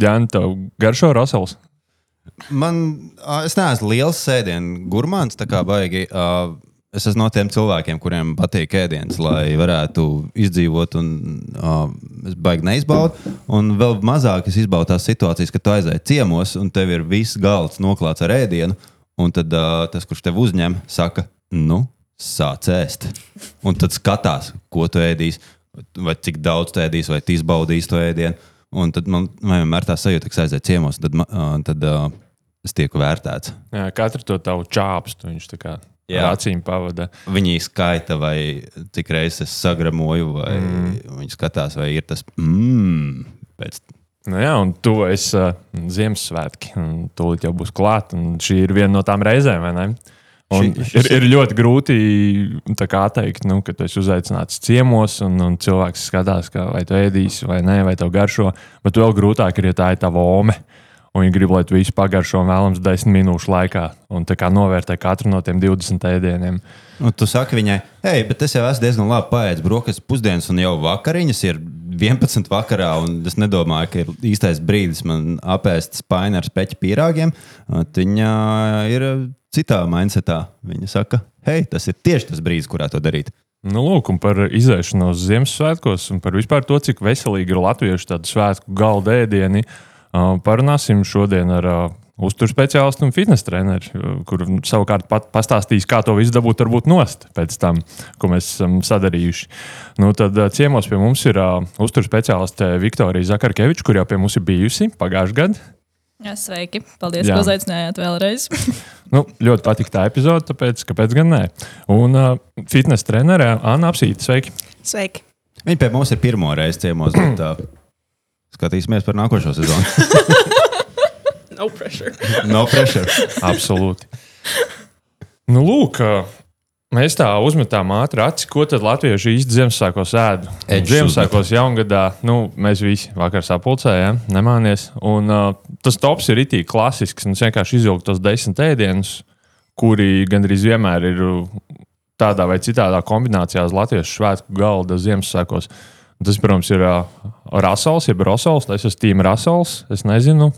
Jā, tev garšo Rasels. Man, es neesmu liels sēdienu gurmāns, tā kā baigi. ā, Es esmu no tiem cilvēkiem, kuriem patīk ēdienas, lai varētu izdzīvot, un uh, es baigi neizbaudu. Un vēl mazāk es izbaudu tās situācijas, kad tu aizēji ciemos, un tev ir viss galds noklāts ar ēdienu, un tad uh, tas, kurš tev uzņem, saka, nu, sāc ēst. Un tad skatās, ko tu ēdīsi, vai cik daudz tu ēdīsi, vai tu izbaudīsi to ēdienu. Un tad man vienmēr tā sajūta, ka aizēju ciemos, tad, tad uh, es tieku vērtēts. Jā, katru to tavu čāpstu viņš tā kā Jā. acīm pavada. Viņi skaita, vai cik reizes es sagramoju, vai mm. viņi skatās, vai ir tas mmm. Pēc... Nu, jā, un tu esi uh, Ziemassvētki. Tūlīt jau būs klāta. un Šī ir viena no tām reizēm, vai ne? Un Šī- ir, ir ļoti grūti tā kā teikt, nu, ka tu esi uzaicināts ciemos, un, un cilvēks skatās, ka, vai tu ēdīsi vai nē, vai tev garšo. Bet vēl grūtāk ir, ja tā ir tava ome. Un viņi grib, lai tu visu pagaršo vēlams desmit minūšu laikā. Un tā kā novērtē katru no tiem 20 ēdieniem. Un tu saki viņai, hei, bet es jau esmu diezgan labi paēdis brokastis pusdienas, un jau vakariņas ir 11 vakarā. un Es nedomāju, ka ir īstais brīdis man apēst spaini ar speķu pīrāgiem. Viņa ir citā mindsetā. Viņa saka, hei, tas ir tieši tas brīdis, kurā to darīt. Nu, lūk, un par iziešanos Ziemassvētkos un par vispār to, cik veselīgi ir latviešu tādu svētku galda ēdieni. Parunāsim šodien ar uzturu speciālistu un fitnes treneri, uh, kur savukārt pat pastāstīs, kā to visu dabūt varbūt nost pēc tam, ko mēs esam sadarījuši. Nu, tad ciemos pie mums ir uh, uzturu speciāliste Viktorija Zakarkeviča, kur jau pie mums ir bijusi pagājušajā gadā. Jā, sveiki. Paldies, Jā. ka uzaicinājāt vēlreiz. Nu, ļoti patīk tā epizode, tāpēc kāpēc gan ne? Un uh, fitnes trenerē Anna Apsīta, sveiki! sveiki. Viņa pie mums ir pirmo reizi ciemos, bet uh, skatīsimies par nākošo sezonu. No pressure. No pressure. Absolūti. Nu, lūk, mēs tā uzmetām ātri acis, ko tad latvieši īsti Ziemassvētkos ēd. Un Edžu Ziemassvētkos jaungadā, nu, mēs visi vakar sapulcējām, nemānies. Un uh, tas tops ir itī klasisks. Un es vienkārši izvilku tos desmit ēdienus, kuri gandrīz vienmēr ir tādā vai citādā kombinācijā uz latviešu svētku galda Ziemassvētkos. Tas, protams, ir uh, Rasels, jeb Rosals. Es esmu Tīm Rasels. Es nezinu.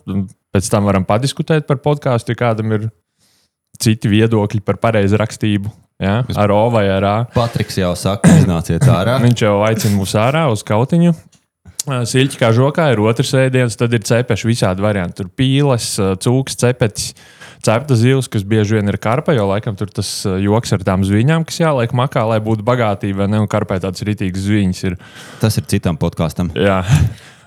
Pēc tam varam padiskutēt par podkāstu, ja kādam ir citi viedokļi par pareizu rakstību. Ja? Ar O vai ar A. Patriks jau saka, iznāciet ārā. Viņš jau aicina mūs ārā uz kautiņu. Silķi kā žokā ir otrs ēdiens, tad ir cepeši visādi varianti. Tur pīles, cūks, cepetis, cepta zivs, kas bieži vien ir karpa, jo laikam tur tas joks ar tām zviņām, kas jāliek makā, lai būtu bagātība, vai ne? Un karpē tāds rītīgs zviņas ir. Tas ir citam podkāstam. Jā.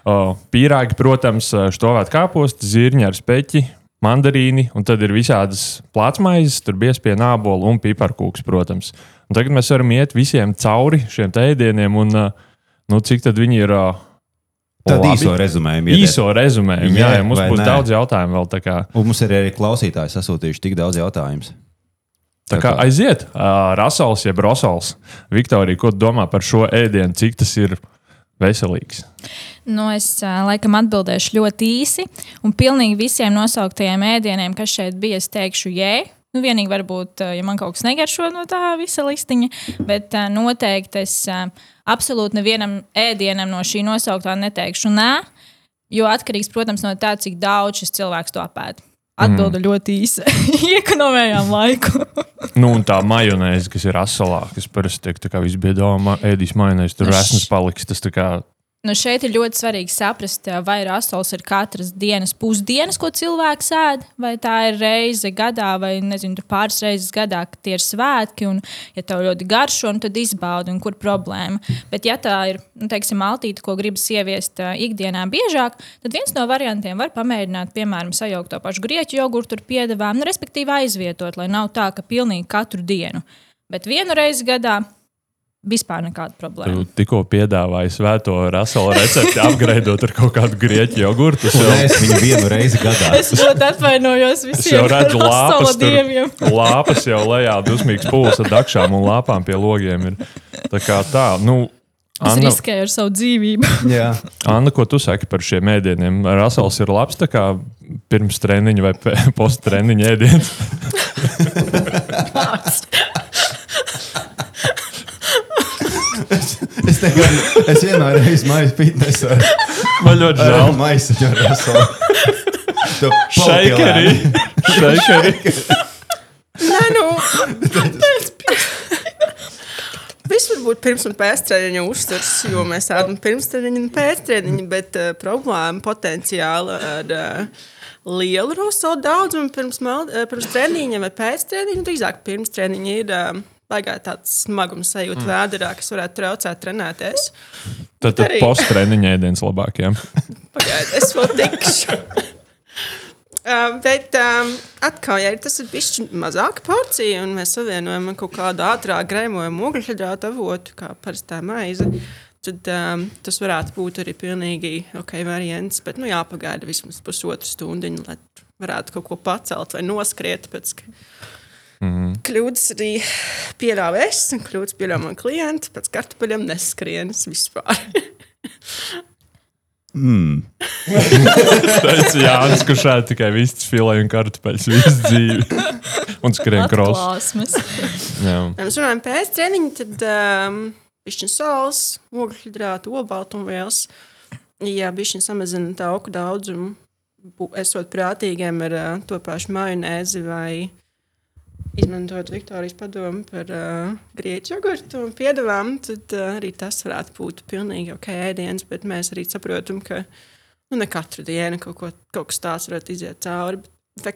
O, pīrāgi, protams, štovēt kāposti, zirņi ar speķi, mandarīni, un tad ir visādas plātsmaizes, tur biezpie nāboli un piparkūks, protams. Un tagad mēs varam iet visiem cauri šiem ēdieniem, un ā, nu, cik tad viņi ir. Tad labi? īso rezumējumu. iedod. Īso rezumējumu. Jā, Jā, mums būs nē? daudz jautājumu vēl. Un mums ir arī klausītāji sasūtījuši tik daudz jautājumu. tā kā aiziet, uh, Rasels, jeb Rosals. Viktorija, ko tu domā par šo ēdienu, cik tas ir veselīgs? Nu, es laikam atbildēšu ļoti īsi. Un pilnīgi visiem nosauktajiem ēdieniem, kas šeit bija, es teikšu, jē. Nu, vienīgi varbūt, ja man kaut kas negaršo no tā visa listiņa, bet noteikti es absolūti nevienam ēdienam no šī nosauktā neteikšu nē, jo atkarīgs, protams, no tā, cik daudz šis cilvēks to apēd. Atbilde mm. ļoti īsa. Iekonomējām laiku. Nu, un tā majonēze, kas ir asalā, kas parasti tiek tā kā visbiedāmā ēdīs majonēzi, tur š- resns paliks. Tas tā kā Nu šeit ir ļoti svarīgi saprast, ā, vai rasols ir katras dienas pusdienas, ko cilvēks ēd, vai tā ir reize gadā, vai nezinu, pāris reizes gadā, kad tie ir svētki. Un, ja tev ļoti garšo, nu, tad izbaudi, kur problēma. Bet, ja tā ir nu, teiksim, maltīte, ko gribas ieviest ā, ikdienā biežāk, tad viens no variantiem var pamēģināt, piemēram, sajaukt to pašu grieķu jogurtu ar piedevām, nu, respektīvi aizvietot, lai nav tā, ka pilnīgi katru dienu. Bet vienu reizi gadā vispār nekāda problēma. tu tikko piedāvāji svēto raselu recepti, apgraidot ar kaut kādu grieķu jogurtu. Es jau, Es viņu vienu reizi gadā. Es ļoti atvainojos es visiem jau redzu lāpas, dieviem. lāpas jau lejā, dusmīgs pūlis ar dakšām un lāpām pie logiem. Ir. Tā kā tā, nu, Es Anna, riskēju ar savu dzīvību. Jā. Anna, ko tu saki par šiem ēdieniem? Rasels ir labs tā kā pirms treniņa vai post treniņa ēdiens. Es, negadu, es vienā reizē māju fitnesā. Man ļoti žēl. maisu ģenerālu. Šeikeri. Šeikeri. Nē, nu. Viss var būt pirms un pēc treniņa uzturs, jo mēs ēdam pirms treniņa un pēc treniņa, bet uh, problēma potenciāli ar uh, lielu rosodu daudzumu pirms, uh, pirms treniņa vai pēc treniņa. Drīzāk pirms treniņa ir uh, baigā tāds smagums sajūta mm. vēderā, kas varētu traucēt trenēties. Tad, tad Arī. posttreniņa ēdiens labāk. Ja? Pagaidiet, es vēl tikšu. Uh, bet um, atkal, ja tas ir bijis mazāka porcija, un mēs savienojam kaut kādu ātrāk grēmojumu ogļu avotu, kā parastā maize, tad um, tas varētu būt arī pilnīgi ok variants. Bet nu, jāpagaida vismaz pusotru stundu, lai varētu kaut ko pacelt vai noskriet. Pēc, ka... mm. Kļūdas arī pieļāvu es, un kļūdas pieļāvu man klienti. Pēc kartupeļiem neskrienas vispār. Teica Jānis, kurš ēd tikai vistas filē un kartupeļus visu dzīvi. Un skrien. Ja mēs runājam pēc treniņa, tad um, pišķiņa saules, ogļhidrātu, olbaltumvielas. Ja pišķiņa samazina tauku daudzumu, bu- esot prātīgiem ar uh, to pašu majonēzi vai izmantot Viktorijas padomu par uh, grieķu jogurtu un piedevām, tad uh, arī tas varētu būt pilnīgi ok ēdiens, bet mēs arī saprotam, ka nu, ne katru dienu kaut, ko, kaut kas tāds varētu iziet cauri. Vai,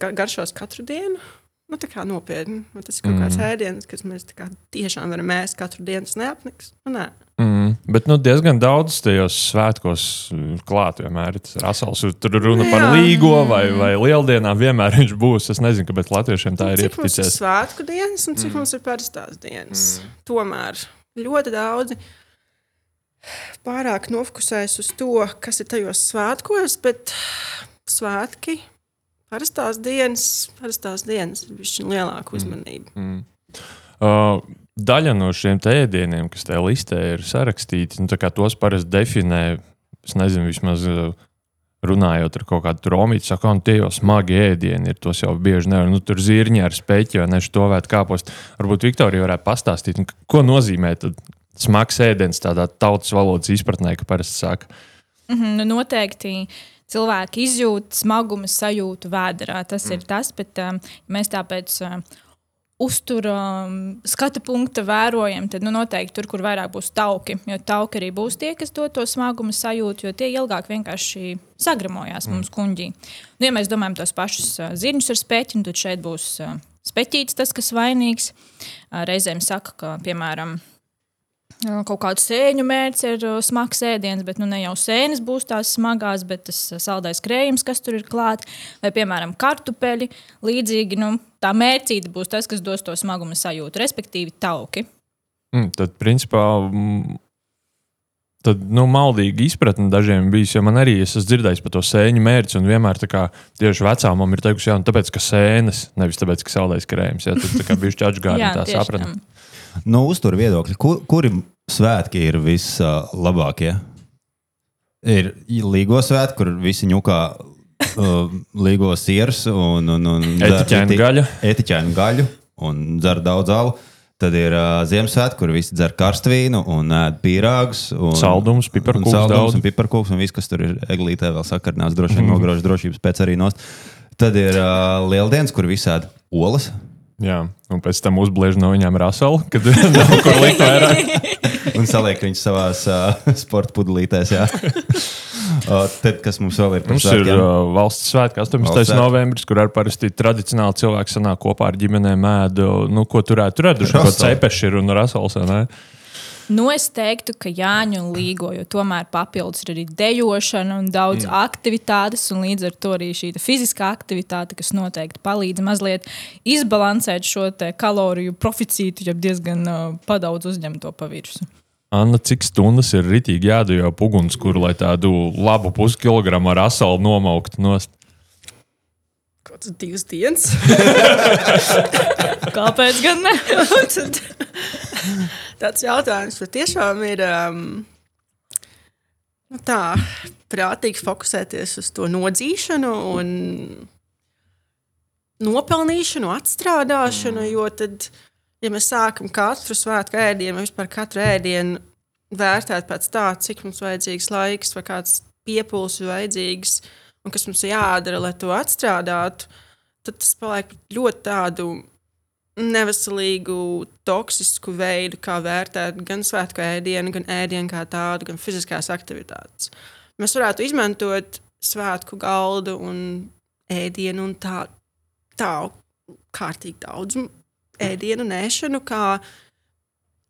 ka- garšos katru dienu? Nu, tā kā nopietni. Nu, tas ir kaut kāds ēdiens, kas mēs tiešām varam ēst katru dienu. Neapniks. Nu, nē. Mm, bet nu, diezgan daudz tajos svētkos mm, klāt vienmēr ir rasels. Tur runa par Jā. līgo vai, vai lieldienām vienmēr viņš būs. Es nezinu, kāpēc latviešiem tā ir cik mums ir svētku dienas un cik mm. mums ir parastās dienas. Mm. Tomēr ļoti daudzi pārāk nofokusējas uz to, kas ir tajos svētkos, bet svētki, parastās dienas, parastās dienas ir bijusi lielāka uzmanība. Mm. Uh, daļa no šiem ēdieniem, kas tajā listē ir sarakstīti, nu, tos parasti definē, es nezinu, vismaz uh, runājot ar kaut kādu romītu, saka, un tie jau smagi ēdieni ir. Tos jau bieži nevar. Nu, tur zirņi ar speķi vai nešu to vēt kāpost. Varbūt Viktorija varētu pastāstīt, nu, ko nozīmē tad smags ēdiens tādā tautas valodas izpratnē, ka parasti saka. Mhm, nu, noteikti cilvēki izjūt smagumu sajūtu vēdā. Tas mm. ir tas, bet um, mēs tāpēc. Um, Uztura um, skatu punkta vērojam, tad nu, noteikti tur, kur vairāk būs tauki. Jo tauki arī būs tie, kas dod to smagumu sajūtu, jo tie ilgāk vienkārši sagramojās mm. mums kuģī. Nu, ja mēs domājam tos pašus uh, zirņus ar speķi, tad šeit būs uh, speķītis, tas, kas vainīgs. Uh, reizēm saka, ka, piemēram, Kaut kādu sēņu mērķis ir uh, smags ēdiens, bet nu, ne jau sēnes būs tās smagās, bet tas uh, saldais krējums, kas tur ir klāts, vai, piemēram, kartupeļi. Līdzīgi nu, tā mērcīte būs tas, kas dos to smagumu sajūtu, respektīvi tauki. Mm, tad, principā, mm, tad, nu, maldīgi izpratne dažiem bijis, jo man arī es esmu dzirdējis par to sēņu mērķi, un vienmēr tā kā tieši vecām man ir teikusi, jā, un tāpēc, ka sēnes, nevis tāpēc, ka saldais krējums, tad tā kā bijuši atžgāri tā tam. No uzturu viedokļa, kur, kuri svētki ir vislabākie? Ir līgo svētki, kur visi ņukā uh, līgo sirds un, un, un Etiķēnu gaļu. Etiķēnu gaļu un dzer daudz alu. Tad ir uh, Ziemassvētku, kur visi dzer karstu vīnu un ēd pīrāgus. Un, Saldums, piparkūks un daudz. un un viss, kas tur ir eglītē, vēl sakarnās, droši vien nograuž drošības pēc arī nost. Tad ir uh, Lieldienas, kur visi ēd olas. Jā, un pēc tam uzbliež no viņiem raselu, kad nav kur likt vairāk. un saliek viņus savā uh, sporta pudelītēs. Uh, tad, kas mums vēl ir? par Mums ir svētkiem? uh, valsts svētki, 18. Valsts svētki. novembris, kur arī parasti tradicionāli cilvēki sanāk kopā ar ģimenēm ēdu. Nu, ko tur ēd? Tur kaut Raselu. kāda cepeša ir un rasels. Nu, es teiktu, ka Jāņa un Līgo, jo tomēr papildus ir arī dejošana un daudz mm. aktivitātes, un līdz ar to arī šī fiziskā aktivitāte, kas noteikti palīdz mazliet izbalansēt šo kaloriju proficītu, ja diezgan uh, padaudz uzņemto pavirsu. Anna, cik stundas ir rītīgi jādejo ugunskura, lai tādu labu puskilogramu ar asali nomauktu nost? Kāds divas dienas. Kāpēc gan ne? Tāds jautājums patiešām ir um, nu tā, prātīgi fokusēties uz to nodzīšanu un nopelnīšanu, atstrādāšanu. Jo tad, ja mēs sākam katru svētku ēdienu, vispār katru ēdienu vērtēt pēc tā, cik mums vajadzīgs laiks vai kāds piepūles ir vajadzīgs un kas mums jādara, lai to atstrādātu, tad tas paliek ļoti tādu neveselīgu, toksisku veidu, kā vērtēt gan svētku ēdienu, gan ēdienu kā tādu, gan fiziskās aktivitātes. Mēs varētu izmantot svētku galdu un ēdienu un tā, tā kārtīgi daudz ēdienu nēšanu, kā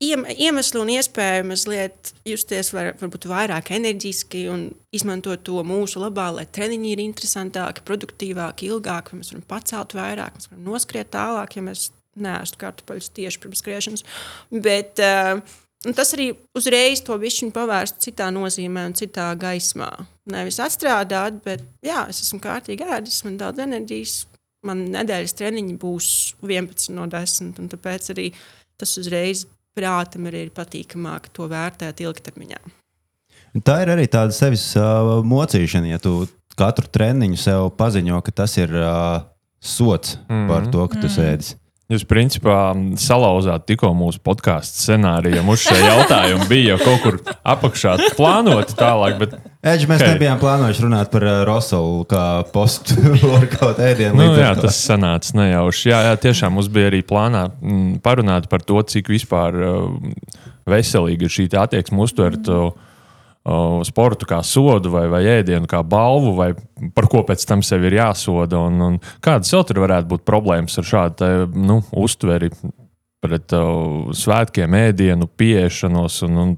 iemeslu un iespēju mazliet justies var, varbūt vairāk enerģiski un izmantot to mūsu labā, lai treniņi ir interesantāki, produktīvāki, ilgāki, mēs varam pacelt vairāk, mēs varam noskriet tālāk, ja mēs neēstu kartupeļus tieši pirms skriešanas. Bet uh, tas arī uzreiz to višķiņu pavērst citā nozīmē un citā gaismā. Nevis atstrādāt, bet jā, es esmu kārtīgi ēdis, man daudz enerģijas, man nedēļas treniņi būs 11 no 10, un tāpēc arī tas uzreiz prātam arī ir patīkamāk to vērtēt ilgtermiņā. Tā ir arī tāda sevis uh, mocīšana, ja tu katru treniņu sev paziņo, ka tas ir uh, sots mm -hmm. par to, ka tu mm -hmm. sēdi. Jūs, principā, salauzāt tikko mūsu podkāstu scenāriju. Mums šie jautājumi bija jau kaut kur apakšā plānoti tālāk. Bet... Edži, mēs okay. nebijām plānojuši runāt par uh, Rosolu kā post-workout ēdienu. Nu, jā, tas sanāca nejauši. Jā, jā, tiešām mums bija arī plānā mm, parunāt par to, cik vispār uh, veselīgi ir šī attieksme uztvert. Uh, sportu kā sodu vai, vai ēdienu kā balvu, vai par ko pēc tam sev ir jāsoda. Un, un kādas vēl tur varētu būt problēmas ar šādu nu, uztveri pret uh, svētkiem, ēdienu, pieešanos un, un,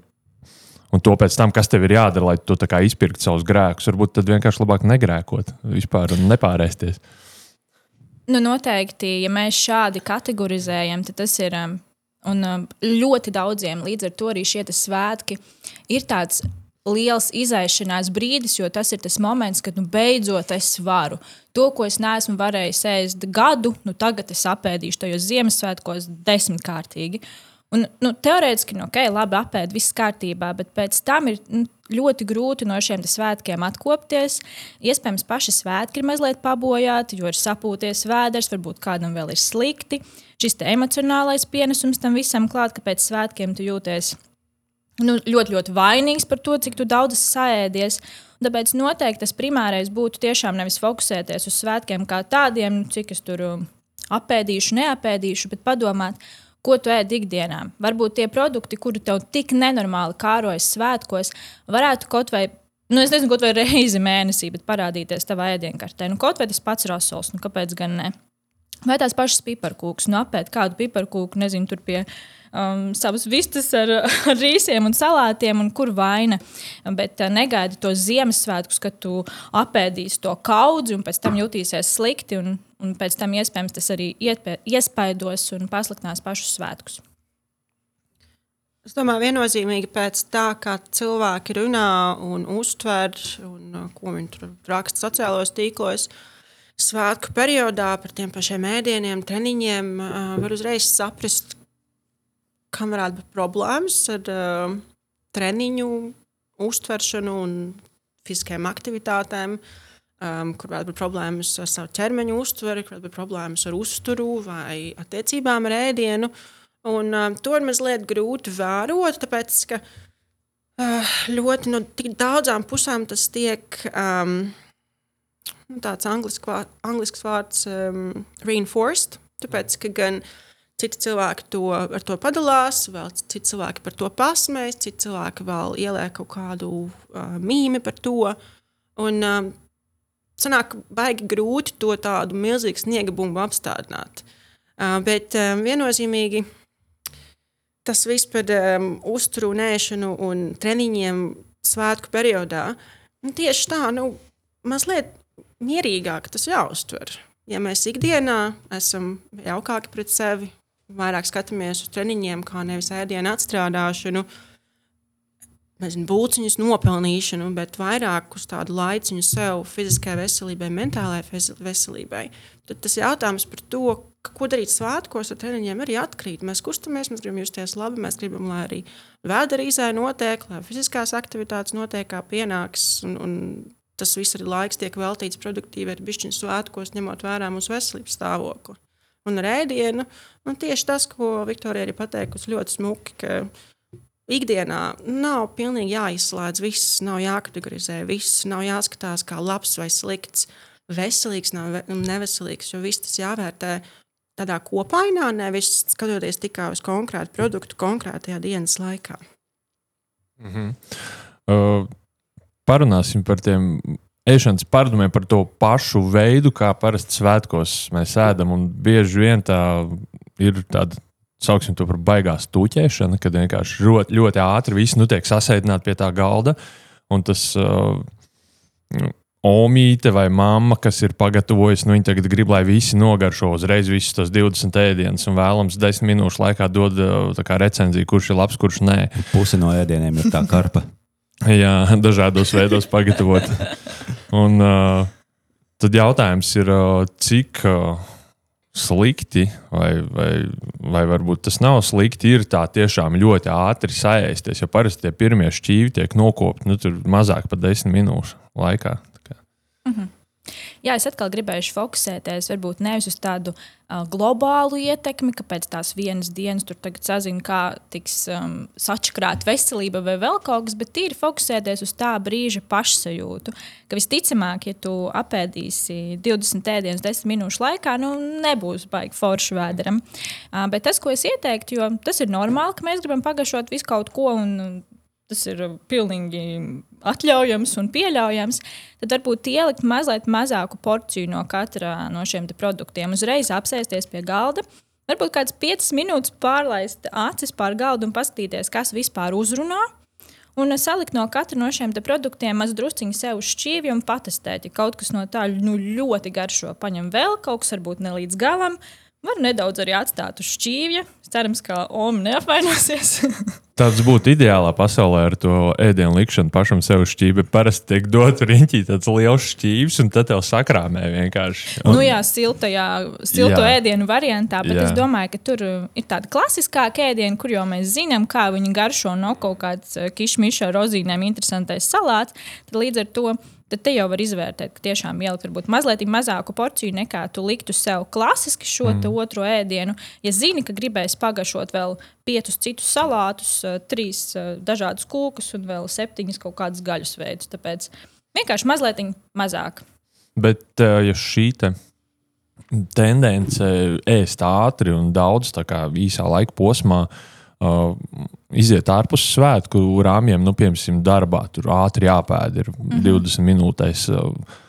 un to pēc tam, kas tev ir jādara, lai tu izpirktu savus grēkus. Varbūt tad vienkārši labāk negrēkot vispār un nepārēsties. Nu, noteikti, ja mēs šādi kategorizējam, tad tas ir um, un, um, ļoti daudziem. Līdz ar to arī šie svētki ir tāds liels izaišanās brīdis, jo tas ir tas moments, kad nu, beidzot es varu. To, ko es neesmu varējis ēst gadu, nu, tagad es apēdīšu tajos Ziemassvētkos desmitkārtīgi. Un, nu, teorētiski, nu, ok, labi, apēd, viss kārtībā, bet pēc tam ir nu, ļoti grūti no šiem svētkiem atkopties. Iespējams, paši svētki ir mazliet pabojāti, jo ir sapūties vēders, varbūt kādam vēl ir slikti. Šis emocionālais pienesums tam visam klāt, ka pēc svētkiem tu jūties nu, ļoti, ļoti vainīgs par to, cik daudz esi saēdies. Tāpēc noteikti tas primārais būtu tiešām nevis fokusēties uz svētkiem kā tādiem, cik es tur um, apēdīšu, neapēdīšu, bet padomāt, ko tu ēd ikdienā. Varbūt tie produkti, kuri tev tik nenormāli kārojas svētkos, varētu kaut vai. Nu, es nezinu, kaut vai reizi mēnesī, bet parādīties tavā ēdienkartē. Nu, kaut vai tas pats rasols, nu, kāpēc gan ne? Vai tās pašas piparkūkas, nu, apēst kādu piparkūku, nezinu, tur pie um, savas vistas ar, ar rīsiem un salātiem, un kur vaina. Bet uh, negaidi to Ziemassvētkus, kad tu apēdīsi to kaudzi un pēc tam jutīsies slikti. Un, un pēc tam iespējams tas arī iespaidos un pasliktinās pašus svētkus. Es domāju, viennozīmīgi pēc tā, kā cilvēki runā un uztver, un uh, ko viņi tur raksta sociālajos tīklos, svētku periodā par tiem pašiem ēdieniem, treniņiem, uh, var uzreiz saprast, kam varētu būt problēmas ar uh, treniņu, uztveršanu un fiziskajām aktivitātēm, um, kur varētu būt problēmas ar savu ķermeņa uztveri, kur varētu būt problēmas ar uzturu vai attiecībām ar ēdienu. Un, um, to ir mazliet grūti vērot, tāpēc ka uh, ļoti no tik daudzām pusēm tas tiek. Um, tāds anglisks vārds um, reinforced. Tāpēc, ka gan uh, Citi cilvēki to, ar to padalās, vēl citi cilvēki par to pasmējas, citi cilvēki vēl ieliek kaut kādu uh, mīmiju par to. Un, uh, sanāk, baigi grūti to tādu milzīgu sniega bumbu apstādināt. Uh, bet um, viennozīmīgi tas viss par um, uzturēšanu un treniņiem svētku periodā. Nu, tieši tā, nu, mazliet mierīgāk tas jāuztver. Ja mēs ikdienā esam jaukāki pret sevi, vairāk skatāmies uz treniņiem, kā nevis ēdienu atstrādāšanu, nezinu, būciņas nopelnīšanu, bet vairāk uz tādu laiciņu sev, fiziskajai veselībai, mentālajai veselībai. Tad tas jautājums par to, ko darīt svētkos ar treniņiem, arī atkrīt. Mēs kustamies, mēs gribam justies labi, mēs gribam, lai arī vēderīzē notiek, lai fiziskās aktivitātes notiek kā pienāks. Un, un tas viss arī laiks tiek veltīts produktīvi ar bišķiņu svētkos, ņemot vērā mūsu veselības stāvokli un rēdienu. Un tieši tas, ko Viktorija ir pateikusi ļoti smuki, ikdienā nav pilnīgi jāizslēdz viss, nav jākategorizē viss, nav jāskatās kā labs vai slikts, veselīgs, ve- neveselīgs, jo viss tas jāvērtē tādā kopainā, nevis skatoties tikai uz konkrētu produktu konkrētajā dienas laikā. Uh, parunāsim par tiem ēšanas paradumiem, par to pašu veidu, kā parasti svētkos mēs ēdam. Un bieži vien tā ir tāda, sauksim to par baigās tūķēšana, kad vienkārši ļoti, ļoti ātri viss nu, tiek sasēdināti pie tā galda. Un tas uh, omīte vai mamma, kas ir pagatavojusi, nu, viņi tagad grib, lai visi nogaršo uzreiz visus tos 20 ēdienus, un vēlams 10 minūšu laikā dod uh, recenziju, kurš ir labs, kurš nē. Puse no ēdieniem ir tā karpa. Jā, dažādos veidos pagatavot. Un uh, tad jautājums ir, uh, cik uh, slikti, vai, vai, vai varbūt tas nav slikti, ir tā tiešām ļoti ātri saēsties. Jo parasti tie pirmie šķīvi tiek nokopti nu, mazāk par desmit minūšu laikā. Kā- Jā, es atkal gribēju fokusēties varbūt nevis uz tādu uh, globālu ietekmi, ka pēc tās vienas dienas tur tagad sazina, kā tiks um, sačakrāta veselība vai vēl kaut kas, bet tīri fokusēties uz tā brīža pašsajūtu. Ka visticamāk, ja tu apēdīsi 20 ēdienus 10 minūšu laikā, nu nebūs baigi forši vēderam. Uh, bet tas, ko es ieteiktu, jo tas ir normāli, ka mēs gribam pagaršot visu kaut ko. Un, Tas ir pilnīgi atļaujams un pieļaujams. Tad varbūt ielikt mazliet mazāku porciju no katra no šiem produktiem. Uzreiz apsēsties pie galda. Varbūt kāds 5 minūtes pārlaist acis pār galdu un paskatīties, kas vispār uzrunā. Un salikt no katra no šiem produktiem mazu drusciņu sev uz šķīvi un patestēt. Ja kaut kas no tā nu, ļoti garšo, paņem vēl kaut kas, varbūt ne līdz galam. Var nedaudz arī atstāt uz šķīvja. Cerams, ka Oma neapvainosies. Tas būtu ideālā pasaulē ar to ēdienu likšanu pašam sev šķīvi. Parasti tiek dots riņķī tāds liels šķīvis, un tad tev sakrāmē vienkārši. Nu, jā, siltajā, silto Jā. ēdienu variantā, bet Jā. es domāju, ka tur ir tāda klasiskāka ēdiena, kur jau mēs zinām, kā viņi garšo no kaut kādas kišmiša ar rozīnēm, interesantais salāts. Tad līdz ar to tad te jau var izvērtēt, ka tiešām ielikt varbūt mazliet mazāku porciju nekā tu liktu sev klasiski šo mm. otro ēdienu. Ja zini, ka gribēs pagaršot vēl piecus citus salātus, uh, trīs uh, dažādus kūkus un vēl septiņas kaut kādas gaļas veidus, tāpēc vienkārši mazliet mazāk. Bet, eh, ja šī te tendence ēst ātri un daudz tā kā īsā laika posmā, uh, iziet ārpus svētku rāmjiem, nu, piemēram, darbā, tur ātri jāpēd, ir mm -hmm. 20 minūtēs. Uh,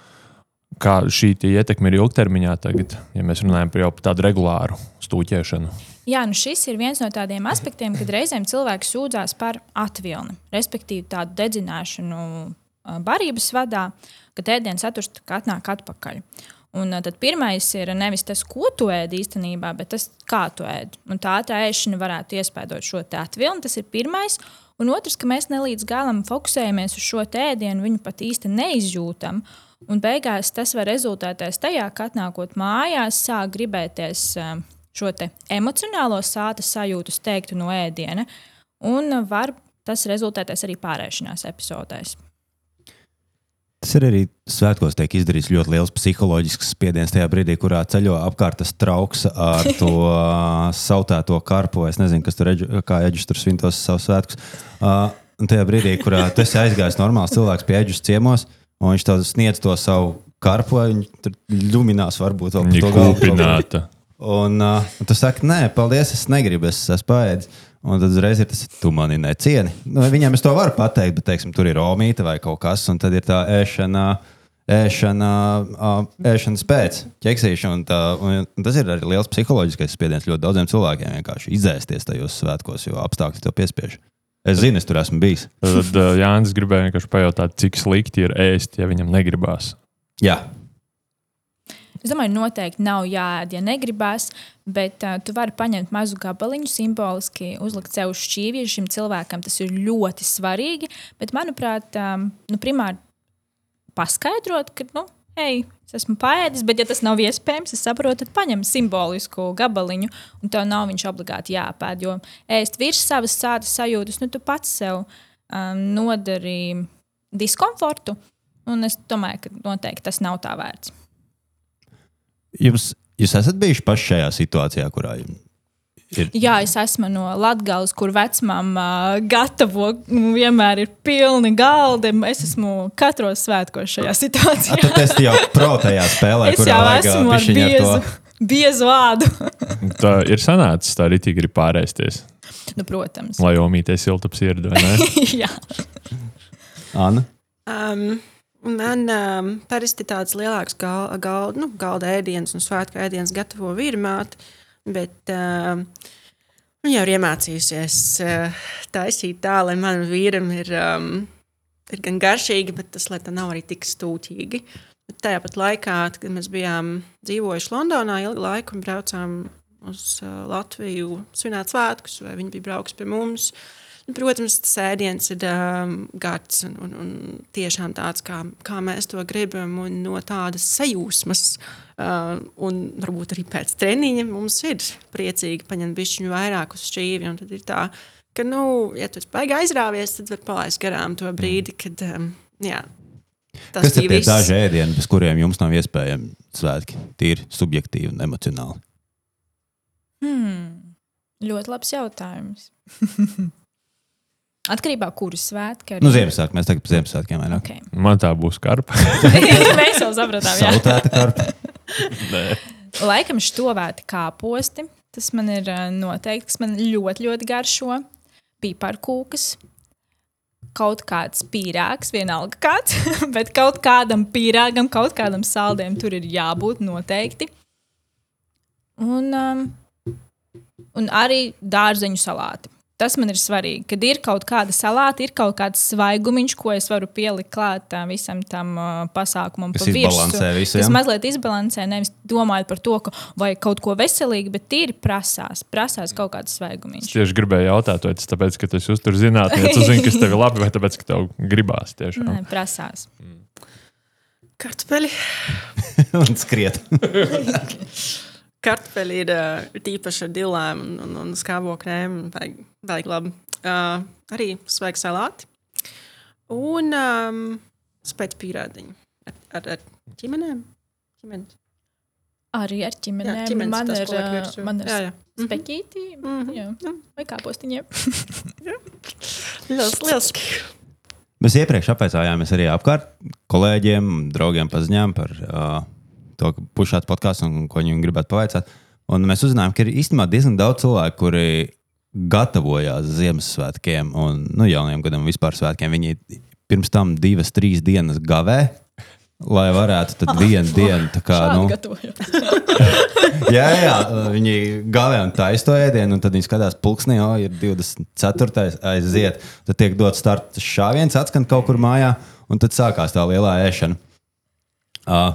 kā šī ietekme ir ilgtermiņā, tagad, ja mēs runājam par jau tādu regulāru stūķēšanu. Jā, nu šis ir viens no tādiem aspektiem, kad reizēm cilvēks sūdzās par atvilni, respektīvi tādu dedzināšanu ā, barības vadā, kad ēdienas saturs tā kā atnāk atpakaļ. Un tad pirmais ir nevis tas, ko tu ēd īstenībā, bet tas, kā tu ēd. Un tā tā ēšana varētu iespēdot šo atvilni. Tas ir pirmais. Un otrs, ka mēs ne līdz galam fokusējamies uz šo ēdienu, viņu pat īsti neizjūtam. Un beigās tas var rezultēties tajā, ka atnākot mājās, sāk gribēties šo emocionālo sāta sajūtu steigtu no ēdiena. Un var tas rezultēties arī pārēšanās epizodēs. Tas ir arī svētkos tiek izdarīts ļoti liels psiholoģisks spiediens tajā brīdī, kurā ceļo apkārt tas trauks ar to sautēto karpu. Es nezinu, kas tur eģu, kā eģis tur svin tos savus svētkus. Uh, un tajā brīdī, kurā tu esi aizgājis normāls cilvēks pie eģus ciemos, un viņš tev sniedz to savu karpu, viņš tur ļuminās varbūt vēl par to galvu. Un, uh, tu saki, nē, paldies, es negribu, es esmu paēdis. Un tad uzreiz ir tas, tu mani necieni. Nu, viņam es to varu pateikt, bet, teiksim, tur ir omīte vai kaut kas, un tad ir tā ēšana, ēšana, ēšanas pēc ķeksīša. Un tā, un, un tas ir arī liels psiholoģiskais spiediens ļoti daudziem cilvēkiem vienkārši izēsties tajos svētkos, jo apstākļi to piespiež. Es zinu, es tur esmu bijis. Tad Jānis gribēja vienkārši pajautāt, cik slikti ir ēst, ja viņam negribās. Jā, Es domāju, noteikti nav jāēd, ja negribās, bet uh, tu vari paņemt mazu gabaliņu, simboliski uzlikt sev uz šķīvja. Šim cilvēkam tas ir ļoti svarīgi. Bet, manuprāt, um, nu, primāri paskaidrot, ka, nu, hei, es esmu paēdis, bet, ja tas nav iespējams, es saprotu, tad paņem simbolisku gabaliņu, un tev nav viņš obligāti jāpēd. Jo ēst virs savas sāta sajūtas, nu, tu pats sev um, nodari diskomfortu. Un es domāju, ka noteikti tas nav tā vērts. Jums, jūs esat bijuši paši šajā situācijā, kurā jums, Ir. Jā, es esmu no Latvijas, kur vecmāmiņa gatavo, nu, vienmēr ir pilni galdi. Es esmu katros svētkos šajā situācijā. Tad es jau protējā spēlē, Es jau esmu ar bišķiņ ar biezu, to. biezu vārdu. Tā ir sanācis, tā arī grib pārēsties. nu, protams. Lai omīties siltaps ieradu, vai ne? Jā. Anna? Um, man um, parasti tāds lielāks gal, gal, nu, galda ēdiens un svētku ēdiens gatavo vīrmāte, bet um, viņa jau ir iemācījusies uh, taisīt tā, lai manam vīram ir, um, ir gan garšīgi, bet tas, lai tā nav arī tik stūtīgi. Bet tajā pat laikā, kad mēs bijām dzīvojuši Londonā ilgu laiku un braucām uz uh, Latviju svinēt svētkus, vai viņi bija braukuši pie mums, Nu, Protams, tas ēdiens ir um, garš un, un, un tiešām tāds, kā, kā mēs to gribam, un no tādas sajūsmas. Uh, un varbūt arī pēc treniņa mums ir priecīgi paņemt bišķiņu vairāk uz šķīvi. un Tad ir tā, ka, nu, ja tu baigi aizrāvies, tad var palaist garām to brīdi, kad, um, jā, tas Kas ir tie daži ēdieni, bez kuriem jums nav iespējami svētki? Tīri subjektīvi un emocionāli. Hmm. Ļoti labs jautājums. Atkarībā no kuras svētki arī. Nu, Ziemassvētku mēs tagad par Ziemassvētkiem vairāk. Okay. Man tā būs karpa. Mēs jau sapratām, jā. Sautēta karpa. Laikam štovēti kāposti. Tas man ir ā, noteikti, kas man ļoti, ļoti garšo. Piparkūkas, kaut kāds pīrāgs, vienalga kāds, bet kaut kādam pīrāgam, kaut kādam saldējumam tur ir jābūt noteikti. Un, um, un arī dārzeņu salāti. Tas man ir svarīgi, kad ir kaut kāda salāta, ir kaut kāds svaigumiņš, ko es varu pielikt klāt ā, visam tam uh, pasākumam. Virsmu. izbalansē visu, Tas jā? mazliet izbalansē, nevis domājot par to, ka vajag kaut ko veselīgu, bet tīri prasās. Prasās kaut kāds Es svaigumiņš. tieši gribēju jautāt, vai tas tāpēc, ka tu uztur zinātnē, tu zini, kas tev ir labi, vai tāpēc, ka tev gribās tiešām. Nē, prasās. Kartupeļi. un skriet. Kartupeļi ir uh, tīpaši ar dilēm un, un, un skābo krēmu. Vajag, vajag labi. Uh, arī svaigs salāti. Un um, spēc pīrādiņu ar, ar, ar ķimenēm. Ķimenes. Arī ar ķimenēm. ķimenes man ir, virsū. man ir Jā, jā. Mhm. speķīti. Mhm. Jā. Vai kāpostiņiem. Liels, liels. Mēs iepriekš apveicājāmies arī apkārt kolēģiem, draugiem paziņām par uh, to, ka šāds podkāsts un ko viņi gribētu pavaicāt. Un mēs uzzinājām, ka ir īstenībā diezgan daudz cilvēku, kuri gatavojās Ziemassvētkiem un nu, jaunajiem gadam vispār svētkiem. Viņi pirms tam divas, trīs dienas gavē. Lai varētu tad vienu dienu, tā kā, nu, jā, jā, viņi gāja un taisa to ēdienu, un tad viņi skatās, pulksnī, jau ir 24. aiziet. Tad tiek dots starts šāviens, atskan kaut kur mājā, un tad sākās tā lielā ēšana. Uh,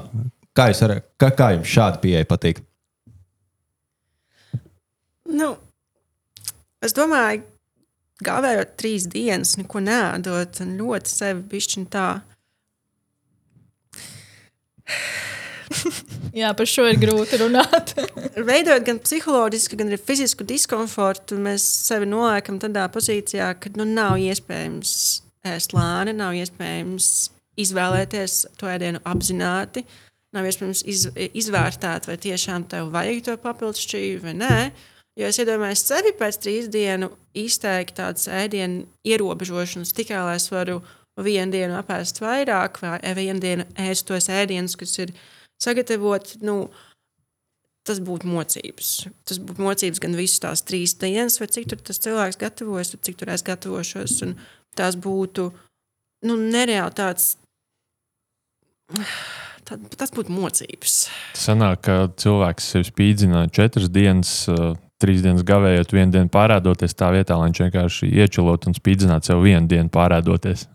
kā, jūs varat, kā, kā jums šāda pieeja patīk? Nu, es domāju, gāvējot trīs dienas, neko neādot, un ļoti sevi pišķiņu tā. Jā, par šo ir grūti runāt. Veidojot gan psiholoģisku, gan arī fizisku diskomfortu, mēs sevi noliekam tādā pozīcijā, ka nu, nav iespējams ēst lēni, nav iespējams izvēlēties to ēdienu apzināti. Nav iespējams iz, izvērtēt, vai tiešām tev vajag to papildus šķīvi vai nē. Jo es iedomājos sevi pēc trīs dienu izteikt tādas ēdienu ierobežošanas tikai lai es varu vienu dienu apēst vairāk, vai vienu dienu ēst tos ēdienus, kas ir sagatavoti. Nu, tas būtu mocības. Tas būtu mocības gan visas tās trīs dienas, vai cik tur tas cilvēks gatavojas, vai cik tur es gatavošos. Tās būtu nu, nereāli tāds. Tā, tas būtu mocības. Sanāk, ka cilvēks sev spīdzina četras dienas, trīs dienas gavējot, vienu dienu pārādoties tā vietā, lai viņš vienkārši iečilot un spīdzinātu sev vienu dienu pārādoties.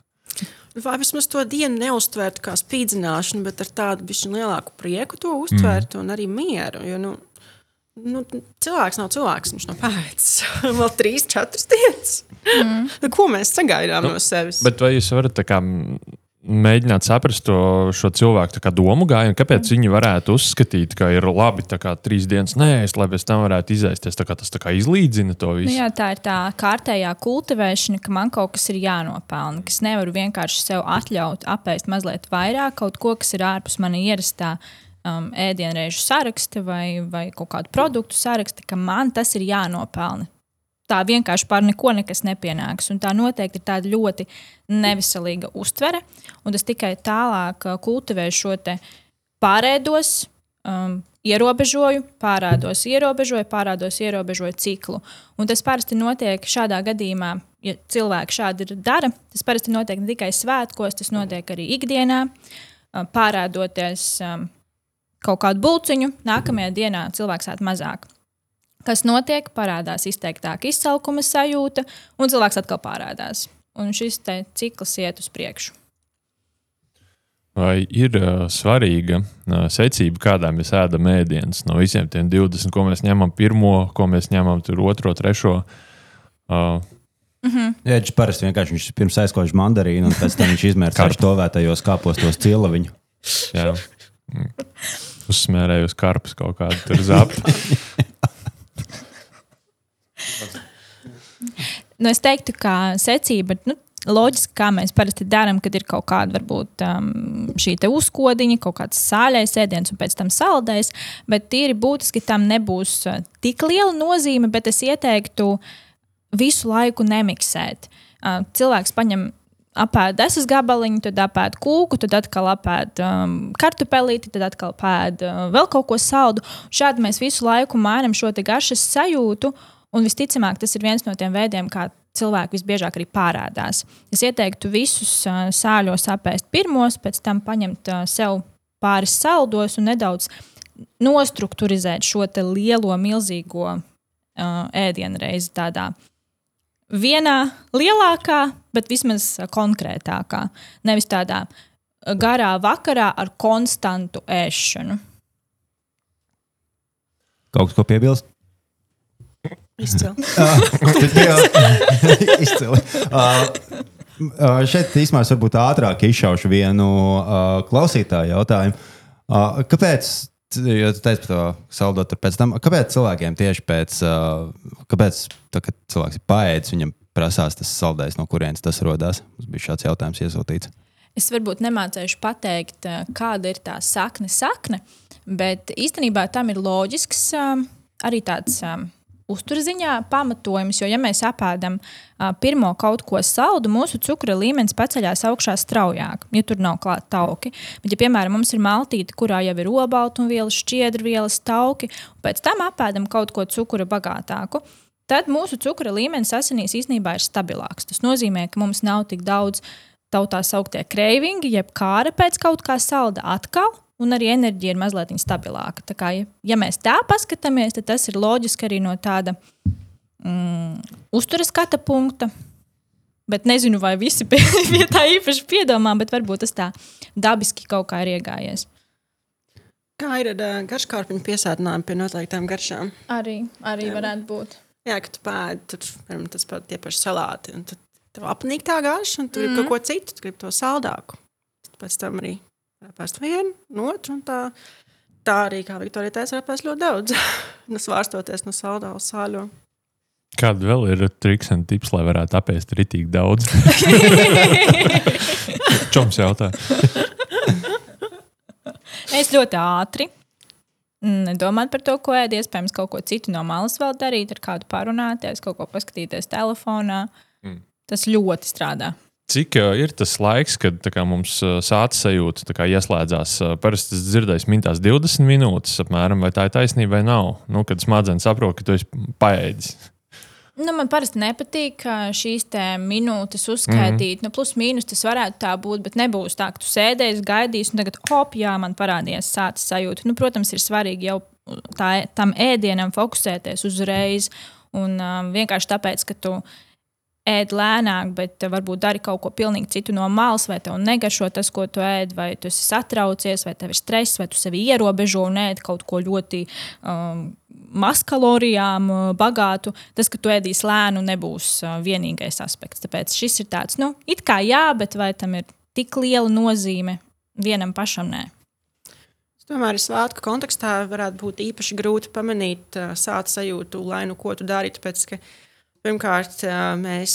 Vai vismaz to dienu neuztvērtu kā spīdzināšanu, bet ar tādu bišķi lielāku prieku to uztvērtu mm. un arī mieru. Jo, nu, nu, cilvēks nav cilvēks, viņš nav pēcis. Vēl trīs, četras dienas. Mm. Nu, ko mēs sagaidām nu, no sevis? Bet vai jūs varat tā kā m, mēģināt saprast to šo cilvēku domu gājienu, kāpēc viņi varētu uzskatīt, ka ir labi tā kā trīs dienas nēst, lai pēc tam varētu izēsties? Tā tas tā izlīdzina to Nu, visu. jā, tā ir tā kārtējā kultivēšana, ka man kaut kas ir jānopelna, ka es nevaru vienkārši sev atļaut apēst mazliet vairāk kaut ko, kas ir ārpus manas ierastā um, ēdienreizu saraksti vai, vai kaut kādu produktu saraksti, ka man tas ir jānopelna. Tā vienkārši par neko nekas nepienāks. Un tā noteikti ir tāda ļoti neviselīga uztvere. Un tas tikai tālāk uh, kultivē šo pārēdos, um, ierobežoju, pārādos, ierobežoju, pārādos, ierobežoju ciklu. Un tas parasti notiek šādā gadījumā, ja cilvēki šādi dara. Tas parasti notiek ne tikai svētkos, tas notiek arī ikdienā, pārādoties kaut kādu bulciņu, nākamajā dienā cilvēks ēd mazāk. Kas notiek, parādās izteiktāka izsalkuma sajūta, un cilvēks atkal parādās. Un šis cikls iet uz priekšu. Vai ir uh, svarīga uh, secība, kādā mēs ēdam ēdienus? No visiem tiem 20, ko mēs ņemam, pirmo, ko mēs ņemam, tur otro, trešo. Uh, Mm -hmm. Jā, viņš parasti vienkārši viņš pirms aizkož mandarīnu, un pēc tam viņš izmērs ar to vētājos kāpostos cielaviņu. Jā, uzsmērēju uz karpus kaut kādu tur zapti. nu, es teiktu, ka secība nu, loģiski, kā mēs parasti darām, kad ir kaut kāda varbūt um, šī uzkodiņa, kaut kāds sāļais ēdiens un pēc tam saldais. Bet tīri būtiski tam nebūs uh, tik liela nozīme, bet es ieteiktu visu laiku nemiksēt. Uh, cilvēks paņem apēd desas gabaliņu, tad apēd kūku, tad atkal apēd um, kartupelīti, tad atkal apēd uh, vēl kaut ko saldu. Šādi mēs visu laiku mainām šo garšas sajūtu. Un visticamāk, tas ir viens no tiem veidiem, kā cilvēki visbiežāk arī parādās. Es ieteiktu visus sāļos apēst pirmos, pēc tam paņemt sev pāris saldos un nedaudz nostruktūrizēt šo lielo, milzīgo uh, ēdienu reizi tādā vienā lielākā, bet vismaz konkrētākā. Nevis tādā garā vakarā ar konstantu ēšanu. Kaut ko piebilst? Izcili. Izcili. Uh, šeit īstenībā es varbūt ātrāk izšaušu vienu uh, klausītāju jautājumu. Uh, kāpēc? Jo tu teici par to saldot pēc tam. Kāpēc cilvēkiem tieši pēc, uh, kāpēc, tā, kad cilvēks ir paēdis, viņam prasās tas saldējs, no kurienes tas radās? Mums bija šāds jautājums iesūtīts. Es varbūt nemācīšu pateikt, kāda ir tā sakne, sakne bet īstenībā tam ir loģisks arī tāds uzturziņā pamatojums, jo, ja mēs apēdam uh, pirmo kaut ko saldu, mūsu cukura līmenis paceļās augšā straujāk, ja tur nav klāta tauki. Bet, ja, piemēram, mums ir maltīte, kurā jau ir obaltumvielas, šķiedrvielas, tauki, un pēc tam apēdam kaut ko cukura bagātāku, tad mūsu cukura līmenis asinīs īstenībā ir stabilāks. Tas nozīmē, ka mums nav tik daudz tautā sauktie kreivingi, jeb kāra pēc kaut kā salda atkal un arī enerģija ir mazliet stabilāka. Tā kā, ja, ja mēs tā paskatāmies, tad tas ir loģiski arī no tāda mm, uzturas skata punkta. Bet nezinu, vai visi pie, pie tā īpaši piedomā, bet varbūt tas tā dabiski kaut kā ir iegājies. Kā ir ar uh, garškārpiņu piesātinājumu pie noteiktām garšām? Arī, arī Jā. varētu būt. Jā, ka tu pēdi, tad piemēram, tas pat tie paši salāti. Tad tev apnīk tā garša, un tu mm. gribi kaut ko citu, tu gribi to saldāku. Tad pēc tam arī Pēst vienu, no otru. Tā, tā arī, kā Viktorija teica, var pēst ļoti daudz. nu, svārstoties no saldā uz sāļo. Kāda vēl ir triks un tips, lai varētu apēst ritīgi daudz? Čoms jautā. es ļoti ātri. Nedomāt par to, ko ēd, iespējams, kaut ko citu no malas vēl darīt, ar kādu parunāties, kaut ko paskatīties telefonā. Mm. Tas ļoti strādā. Cik ir tas laiks, kad kā, mums sācis sajūta kā, ieslēdzās? Parasti es dzirdēju, mintās 20 minūtes, apmēram, vai tā ir taisnība vai nav. Nu, kad smadzenes saprot, ka tu esi paēdis. Nu, man parasti nepatīk šīs minūtes uzskaitīt. Mm. Nu, plus mīnus tas varētu tā būt, bet nebūs tā, ka tu sēdēsi, gaidīsi, un tagad, hop, jā, man parādījās sācis sajūta. Nu, protams, ir svarīgi jau tā, tam ēdienam fokusēties uzreiz. Un um, vienkārši tāpēc, ka tu ēd lēnāk, bet varbūt dari kaut ko pilnīgi citu no malas, vai tev negaršo tas, ko tu ēd, vai tu esi satraucies, vai tev ir stress, vai tu sevi ierobežo un ēd kaut ko ļoti um, mazkalorijām uh, bagātu. Tas, ka tu ēdīsi lēnu, nebūs uh, vienīgais aspekts. Tāpēc šis ir tāds, nu, it kā jā, bet vai tam ir tik liela nozīme vienam pašam? Nē. Tomēr svētku kontekstā varētu būt īpaši grūti pamanīt uh, sāta sajūtu, lai nu ko tu dari. Tāpēc, ka, uh, Pirmkārt, mēs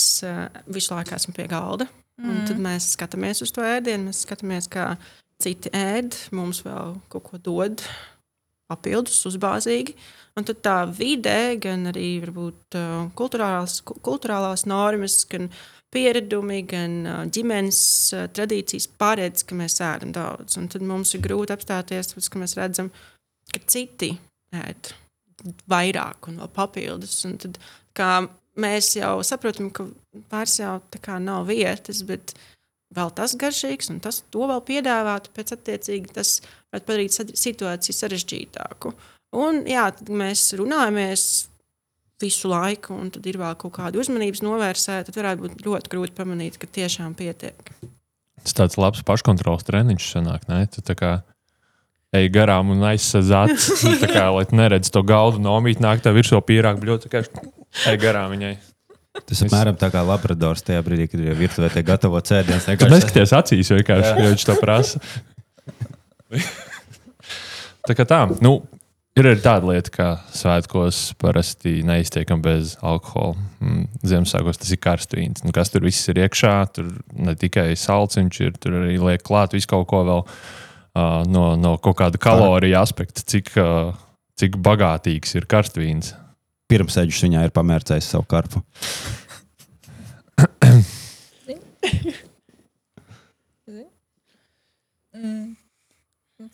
visu laiku esam pie galda. Mm. Tad mēs skatāmies uz to ēdienu, mēs skatāmies, kā citi ēd, mums vēl kaut ko dod papildus, uzbāzīgi. Un tad tā vide, gan arī varbūt, kulturālās, ku- kulturālās normas, gan pieredumi, gan ģimenes tradīcijas paredz, ka mēs ēdam daudz. Un tad mums ir grūti apstāties, tāpēc, ka mēs redzam, ka citi ēd vairāk un vēl papildus. Un tad, kā mēs jau saprotam, ka vairs jau tā kā nav vietas, bet vēl tas garšīgs, un tas to vēl piedāvāt, pēc attiecīgi tas var padarīt situāciju sarežģītāku. Un jā, tad mēs runājamies visu laiku, un tad ir vēl kaut kāda uzmanības novērsēta, tad varētu būt ļoti grūti pamanīt, ka tiešām pietiek. Tas tāds labs paškontrols treniņš sanāk, ne? Tu tā kā ej garām un nu, tā kā, lai neredz to galdu nomīt, nāk tev virsū pīrāk, bļot, tā kā ej garām viņai. Tas apmēram tā kā labradors tajā brīdī, kad ir virtuvē tie gatavo cēdienus. Tad neskaties acīs vienkārši, ja viņš to prasa. tā kā tā, nu, ir arī tāda lieta, ka svētkos parasti neiztiekam bez alkohola. Mm, Ziemassvētkos tas ir karstvīns. Nu, kas tur viss ir iekšā, tur ne tikai salciņš ir, tur arī liek klāt visu kaut ko vēl uh, no, no kaut kāda kalorija aspekta, cik, uh, cik bagātīgs ir karstvīns. Pirms eģis viņā ir pamērcējis savu karpu.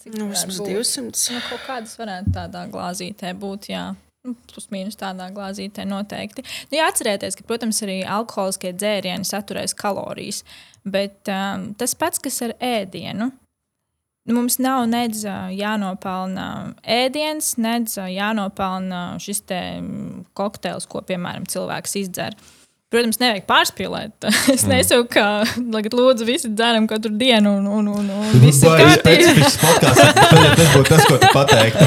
Cik Nu, vismaz būt? 200. Nu, kaut kādas varētu tādā glāzītē būt. Jā. Nu, Plus mīnus tādā glāzītē noteikti. Nu, jā, atcerieties, ka, protams, arī alkoholiskie dzērieni saturēs kalorijas. Bet um, tas pats, kas ar ēdienu, nu, mums nav nedz jānopelna ēdiens, nedz jānopelna šis mm, kokteils, ko, piemēram, cilvēks izdzer. Protams, nevajag pārspīlēt. Es nesaku, ka tagad lūdzu visi dzeram katru dienu, un, un, un, un viss ir kārtībā. Tas būtu tas, ko tu pateiktu.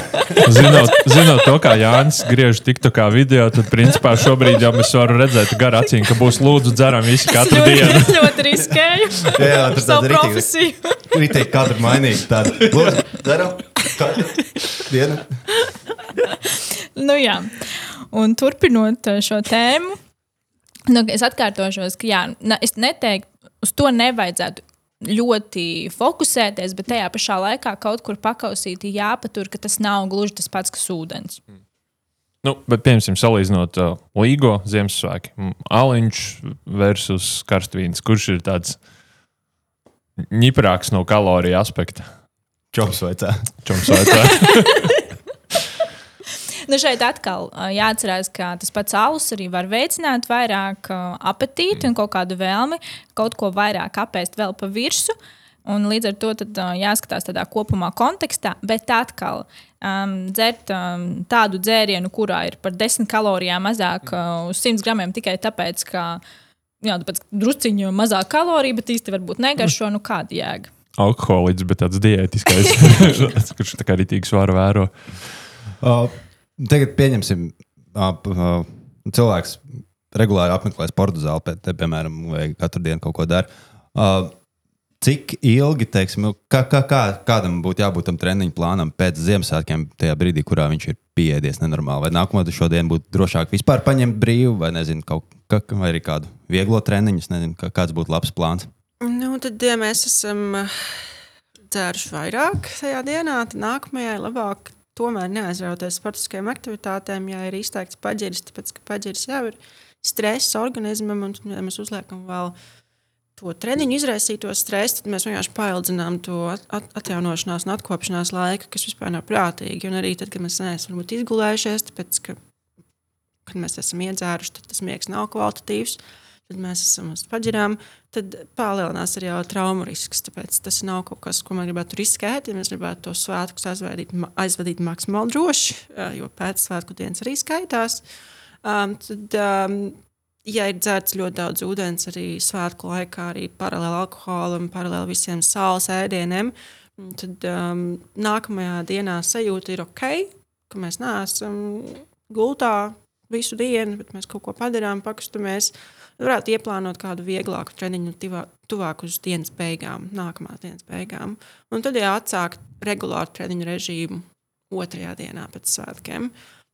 Zinot, zinot to, kā Jānis griež tiktu kā video, tad principā šobrīd jau mēs varam redzēt gar acīm, ka būs lūdzu dzeram visi katru ļoti, dienu. Es ļoti riskēju Jā, jā, tas savu tāds rītīgi- katru mainīt. Tādu lūdzu, daram katru dienu. Nu, jā. Un turpinot uh, šo tēmu, nu, es atkārtošos, ka jā, na, es neteiktu, uz to nevajadzētu ļoti fokusēties, bet tajā pašā laikā kaut kur pakausīti jāpatur, ka tas nav gluži tas pats, kas ūdens. Nu, bet, piemēram, salīdzinot uh, Līgo Ziemassvētku, mm, Aliņš versus Karstvīns, kurš ir tāds ņiprāks no kaloriju aspekta? Čoms vai tā? Čoms vai tā? Nu, šeit atkal jāatcerās, ka tas pats alus arī var veicināt vairāk apetīti un kaut kādu vēlmi kaut ko vairāk apēst vēl pa virsmu. Un līdz ar to tad, ā, jāskatās tādā kopumā kontekstā, bet atkal um, dzert um, tādu dzērienu, kurā ir par 10 kalorijām mazāk uh, uz 100 gramiem tikai tāpēc, ka jā, tāpēc, drusciņu mazāk kaloriju, bet īsti varbūt negaršo, nu kāda jēga. Alkoholiķis, bet tāds diētiskais, kurš tā kā rītīgi svaru vēro. Uh, tagad pieņemsim, cilvēks regulāri apmeklē sporta zāli, pēc, piemēram, vai katru dienu kaut ko dara. Cik ilgi, teiksim, kā, kā, kā, kādam būtu jābūt tam treniņu plānam pēc Ziemassvētkiem, tajā brīdī, kurā viņš ir pieejams nenormāli? Vai nākamā šodien būtu drošāk vispār paņemt brīvu, vai, nezinu, kaut, kā, vai arī kādu vieglo treniņu, nezinu, kā, kāds būtu labs plāns. Nu, tad, ja mēs esam dzēruši vairāk tajā dienā, tad nākamajai labāk tomēr neaizrauties sportiskajām aktivitātēm, ja ir izteikts paģiris, tāpēc ka paģiris jau ir stress organismam, un ja mēs uzliekam vēl to treniņu izraisīto stresu, tad mēs vienkārši paildzinām to at- at- atjaunošanās un atkopšanās laiku, kas vispār nav prātīgi. Un arī tad, kad mēs neesam izgulējušies, tāpēc ka, kad mēs esam iedzēruši, tad tas miegs nav kvalitatīvs. Tad mēs esam uz paģirām, tad palielinās arī traumu risks. Tāpēc tas nav kaut kas, ko mēs gribētu riskēt. Ja mēs gribētu to svētkus aizvadīt, aizvadīt maksimāli droši, jo pēc svētku dienas arī skaitās. Um, tad, um, ja ir dzērts ļoti daudz ūdens, arī svētku laikā, arī paralēli alkoholam, paralēli visiem sāls ēdieniem, tad um, nākamajā dienā sajūta ir ok, ka mēs neesam gultā visu dienu, bet mēs kaut ko padarām, pakustamies. Varētu ieplānot kādu vieglāku treniņu, tivā- tuvāk uz dienas beigām, nākamās dienas beigām. Un tad jau atsākt regulāru treniņu režīmu otrajā dienā pēc svētkiem.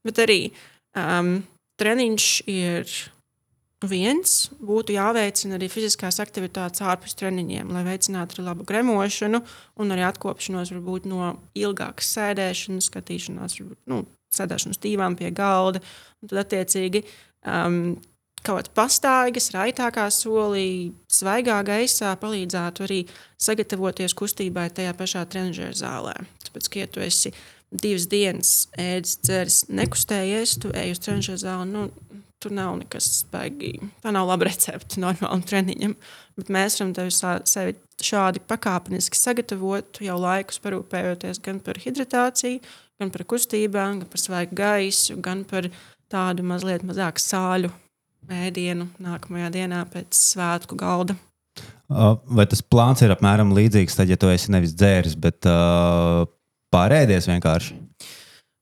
Bet arī um, treniņš ir viens būtu jāveicina arī fiziskās aktivitātes ārpus treniņiem, lai veicinātu arī labu gremošanu un arī atkopšanos varbūt no ilgākas sēdēšanas, skatīšanās, varbūt, nu, sēdēšanas tīvām pie galda. Un tad, attiecīgi, um, kaut kāds pastāvīgs, raitākā solī, svaigā gaisā palīdzētu arī sagatavoties kustībai tajā pašā trenižera zālē. Tāpēc, ka, ja tu esi divas dienas ēdis, dzeris, nekustējies, tu ej uz trenižera zāli. Nu, Tur nav nekas baigi. Tā nav laba recepte normālam treniņam. Bet mēs varam tevi sevi šādi pakāpeniski sagatavot, jau laikus parūpējoties gan par hidratāciju, gan par kustībām, gan par svaigu gaisu, gan par tādu mazliet mazāk sāļu ēdienu nākamajā dienā pēc svētku galda. Vai tas plāns ir apmēram līdzīgs, tad, ja tu esi nevis dzēris, bet uh, pārēdies vienkārši?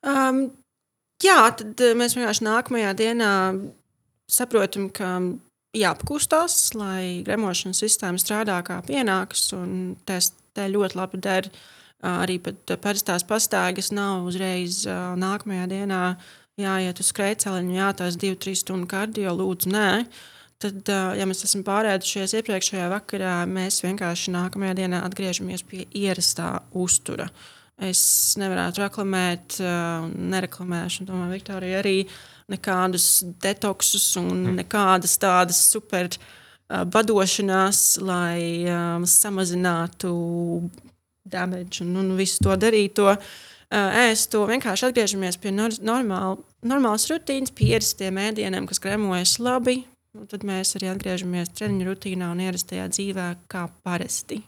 Um, jā, tad mēs vienkārši nākamajā dienā saprotam, ka jāapkustās, lai gremošanas sistēma strādā kā pienāks. Tas te ļoti labi der. Arī pat parastās pastāgas nav uzreiz nākamajā dienā jāiet uz skrejceliņu, jātās 2-3 stundu kardio, lūdzu, nē. Tad, ja mēs esam pārēdušies iepriekšējā vakarā, mēs vienkārši nākamajā dienā atgriežamies pie ierastā uztura. Uh, Es nevarētu reklamēt, nereklamēšu. Domāju, Viktorija arī nekādus detoksus un mm. nekādas tādas super badošanās, lai um, samazinātu damage un, un visu to darīto. Es to vienkārši atgriežamies pie normāla, normālas rutīnas, pierastiem ēdieniem, kas gremojas labi. Tad mēs arī atgriežamies treniņu rutīnā un ierastajā dzīvē kā parasti.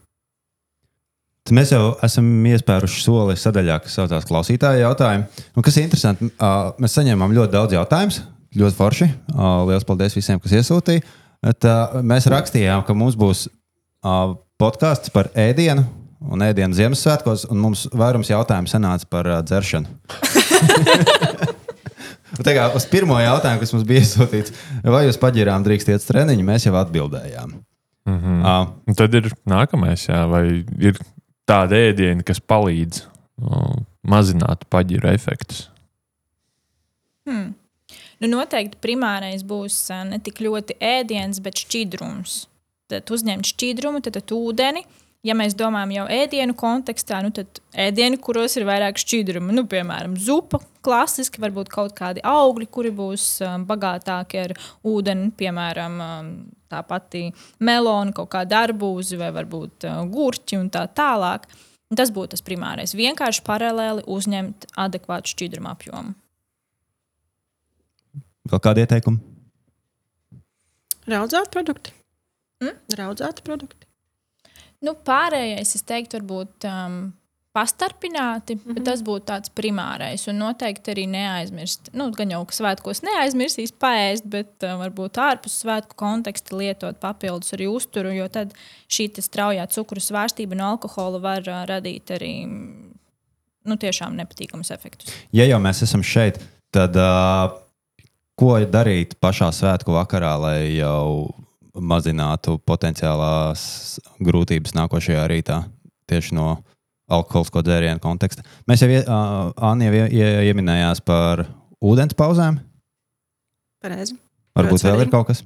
Tad mēs jau esam iespēruši soli sadaļā, kas saucās klausītāja jautājumu. Un kas ir interesanti, mēs saņēmām ļoti daudz jautājumus, ļoti forši. Lielas paldies visiem, kas iesūtīja. Bet, mēs rakstījām, ka mums būs podkāsts par ēdienu un ēdienu Ziemassvētkos, un mums vairums jautājumu sanāca par dzeršanu. kā, uz pirmo jautājumu, kas mums bija iesūtīts, vai jūs paģirām drīkst iet uz treniņu, mēs jau atbildējām. Mm -hmm. uh, tad ir nākamais, jā, vai ir tādi ēdieni, kas palīdz uh, mazināt paģiru efektus? Hmm. Nu, noteikti primārais būs uh, ne tik ļoti ēdiens, bet šķidrums. Tad uzņemt šķidrumu, tad, tad ūdeni. Ja mēs domājam jau ēdienu kontekstā, nu, tad ēdieni, kuros ir vairāk šķidrumu, nu, piemēram, zupa, klasiski, varbūt kaut kādi augļi, kuri būs um, bagātāki ar ūdeni, piemēram, um, tā pati melona, kaut kāda arbūzi vai varbūt uh, gurķi un tā tālāk. Un tas būtu tas primārais. Vienkārši paralēli uzņemt adekvātu šķidrumu apjomu. Vēl kādi ieteikumi? Raudzēti produkti. Mm? Raudzēti produkti. Nu, pārējais, es teiktu, varbūt um, pastarpināti, mm -hmm. bet mhm. tas būtu tāds primārais. Un noteikti arī neaizmirst, nu, gan jau ka svētkos neaizmirsīs paēst, bet uh, varbūt ārpus svētku konteksta lietot papildus arī uzturu, jo tad šī straujā cukuru svārstība no alkohola var uh, radīt arī nu, tiešām nepatīkamus efektus. Ja jau mēs esam šeit, tad uh, ko darīt pašā svētku vakarā, lai jau mazinātu potenciālās grūtības nākošajā rītā tieši no alkoholisko dzērienu konteksta. Mēs jau, uh, Anna jau ie, ieminējās par ūdens pauzēm. Pareizi. Varbūt vēl ir kaut kas.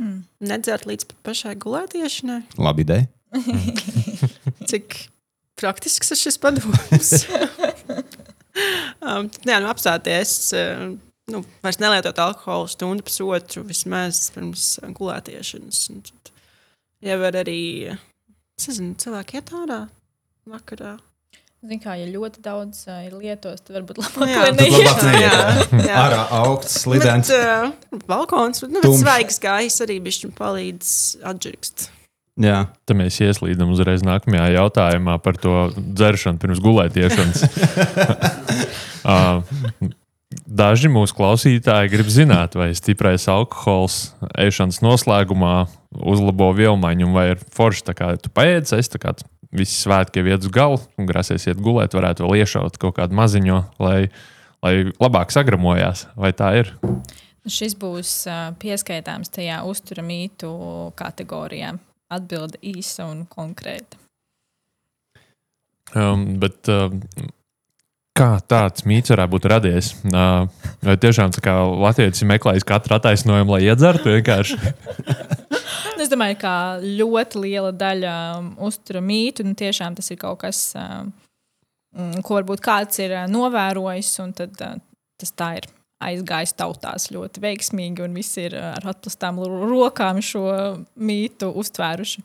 Hmm. Nedzert līdz pašai gulētiešanai. Labi ideja. Cik praktisks ir šis padoms? um, jā, nu, apstāties. Uh, nu, vairs nelietot alkoholu stundu pusotru vismaz pirms gulētiešanas. Jau var arī Es nezinu, cilvēki iet ārā vakarā. Ziniet, kā ja ļoti daudz uh, ir lietos, tad varbūt labāk jā, neiet. Ārā augsts, slidens. Bet, uh, balkons, nu, bet svaigs gājis arī bišķi palīdz atžirkst. Jā. Tad mēs ieslīdam uzreiz nākamajā jautājumā par to dzeršanu pirms gulētiešanas. uh, Daži mūsu klausītāji grib zināt, vai stiprais alkohols ēšanas noslēgumā uzlabo vielmaiņu, vai ir forši tā kā tu paēdzi, es tā kā visi svētki iet uz galu un grasies iet gulēt, varētu vēl iešaut kaut kādu maziņo, lai, lai labāk sagramojās. Vai tā ir? Šis būs pieskaitāms tajā uzturamītu kategorijā. Atbilde īsa un konkrēta. Um, bet, um, Kā tāds mīts varētu būt radies? Uh, tiešām tā kā Latvijas meklējis katru attaisnojumu, lai iedzertu vienkārši? Es domāju, ka ļoti liela daļa um, uztura mītu, un tiešām tas ir kaut kas, um, mm, ko varbūt kāds ir novērojis, un tad tas tā ir aizgājis tautās ļoti veiksmīgi, un visi ir ar atplastām rokām šo mītu uztvēruši.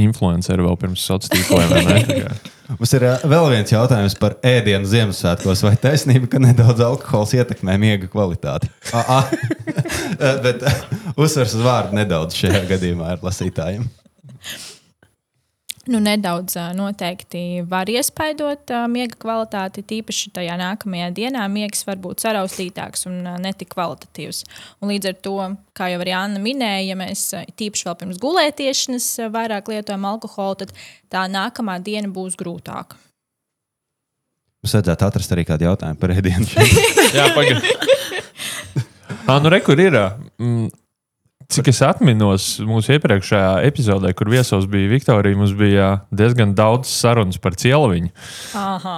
Influenceri vēl pirms sociāliem tīkliem. Mums ir uh, vēl viens jautājums par ēdienu Ziemassvētkos. Vai taisnība, ka nedaudz alkohols ietekmē miega kvalitāti? Bet uzsvers uz vārdu nedaudz šajā gadījumā ar lasītājiem. Nu, nedaudz noteikti var iespaidot miega kvalitāti, tīpaši tajā nākamajā dienā. Miegs var būt saraustītāks un netik kvalitatīvs. Un līdz ar to, kā jau arī Anna minēja, ja mēs tīpaši vēl pirms gulētiešanas vairāk lietojam alkoholu, tad tā nākamā diena būs grūtāka. Mums vajadzētu atrast arī kādu jautājumu par ēdienu. Jā, pagaidi. Ah, nu, re, kur ir? Mm, cik es atminos, mūsu iepriekšējā epizodē, kur viesos bija Viktorija, mums bija diezgan daudz sarunas par cieliņu.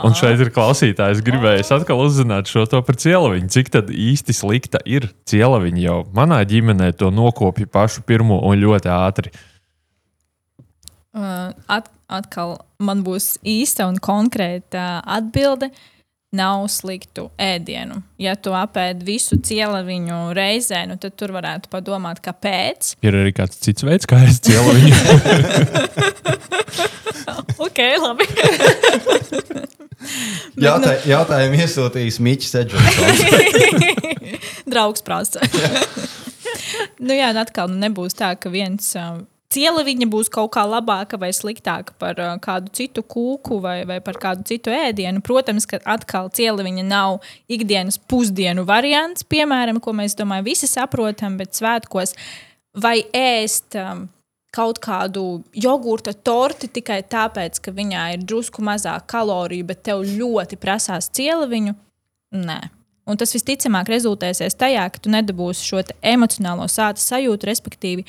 Un šeit ir klausītājs, gribējis atkal uzzināt šo to par cieliņu. Cik tad īsti slikta ir cieliņa jau? Manā ģimenē to nokopja pašu pirmo un ļoti ātri. Uh, At, atkal man būs īsta un konkrēta atbilde. Nav sliktu ēdienu. Ja tu apēdi visu cieliņu reizē, nu, tad tur varētu padomāt, kāpēc. Ir arī kāds cits veids, kā es cieliņu. ok, labi. Jautā, jautājumu iesūtījis Mičs Edžers. Draugs prasa. nu, jā, atkal nu, nebūs tā, ka viens uh, cieliņa būs kaut kā labāka vai sliktāka par uh, kādu citu kūku vai, vai par kādu citu ēdienu. Protams, ka atkal cieliņa nav ikdienas pusdienu variants, piemēram, ko mēs domājam, visi saprotam, bet svētkos vai ēst. Um, Kaut kādu jogurta torti tikai tāpēc, ka viņā ir drusku mazāk kaloriju, bet tev ļoti prasās cieliņu. Nē, Un tas visticamāk rezultēsies tajā, ka tu nedabūsi šo emocionālo sāta sajūtu, respektīvi,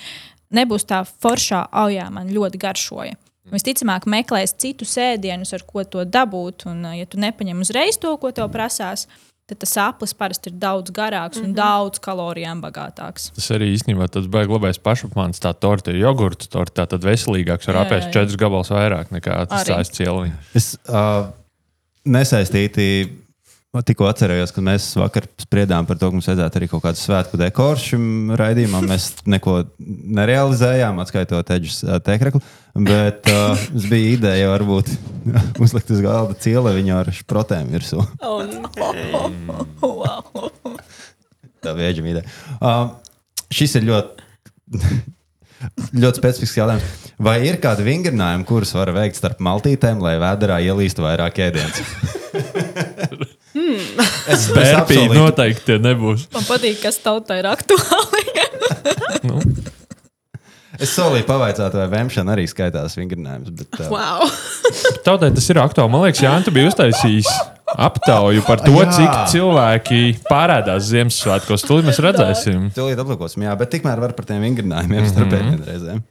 nebūs tā foršā, oh, jā, man ļoti garšoja. Visticamāk, meklēs citus ēdienus, ar ko to dabūt. Un, uh, ja tu nepaņem uzreiz to, ko tev prasās, tad tas aplis parasti ir daudz garāks un mm -hmm. daudz kalorijām bagātāks. Tas arī īstenībā tas baigs labais pašapmāns. Tā torta ir jogurta torta, tad veselīgāks var apēst četrus gabalus vairāk nekā tas. Es uh, nesaistīti. Tikko atcerējos, ka mēs vakar spriedām par to, ka mums vajadzētu arī kaut kādu svētku dekoru šim raidījumam. Mēs neko nerealizējām, atskaitot eģis tēkreklu. Bet uh, mums bija ideja varbūt uzlikt uz galda cieliņu ar šprotēm virsū. Wow. Tā bija ēģima ideja. Uh, šis ir ļoti, ļoti specifisks jautājums. Vai ir kādi vingrinājumi, kurus var veikt starp maltītēm, lai vēdā ielīstu vairāk ēdienas? Es Bērpīgi apsolītu- noteikti tie nebūs. Man patīk, kas tautai ir aktuāli. Nu, Es solīju pavaicāt, vai vēmšana arī skaitās vingrinājums. Bet, uh, Wow. Tautai tas ir aktuāli. Man liekas, Jānis, tu biji uztaisījis aptauju par to, Jā. cik cilvēki pārēdās Ziemassvētkos. Tūlīt mēs redzēsim. Tūlīt aplūkosim, jā, bet tikmēr var par tiem vingrinājumiem mm -hmm. starp ēdienreizēm.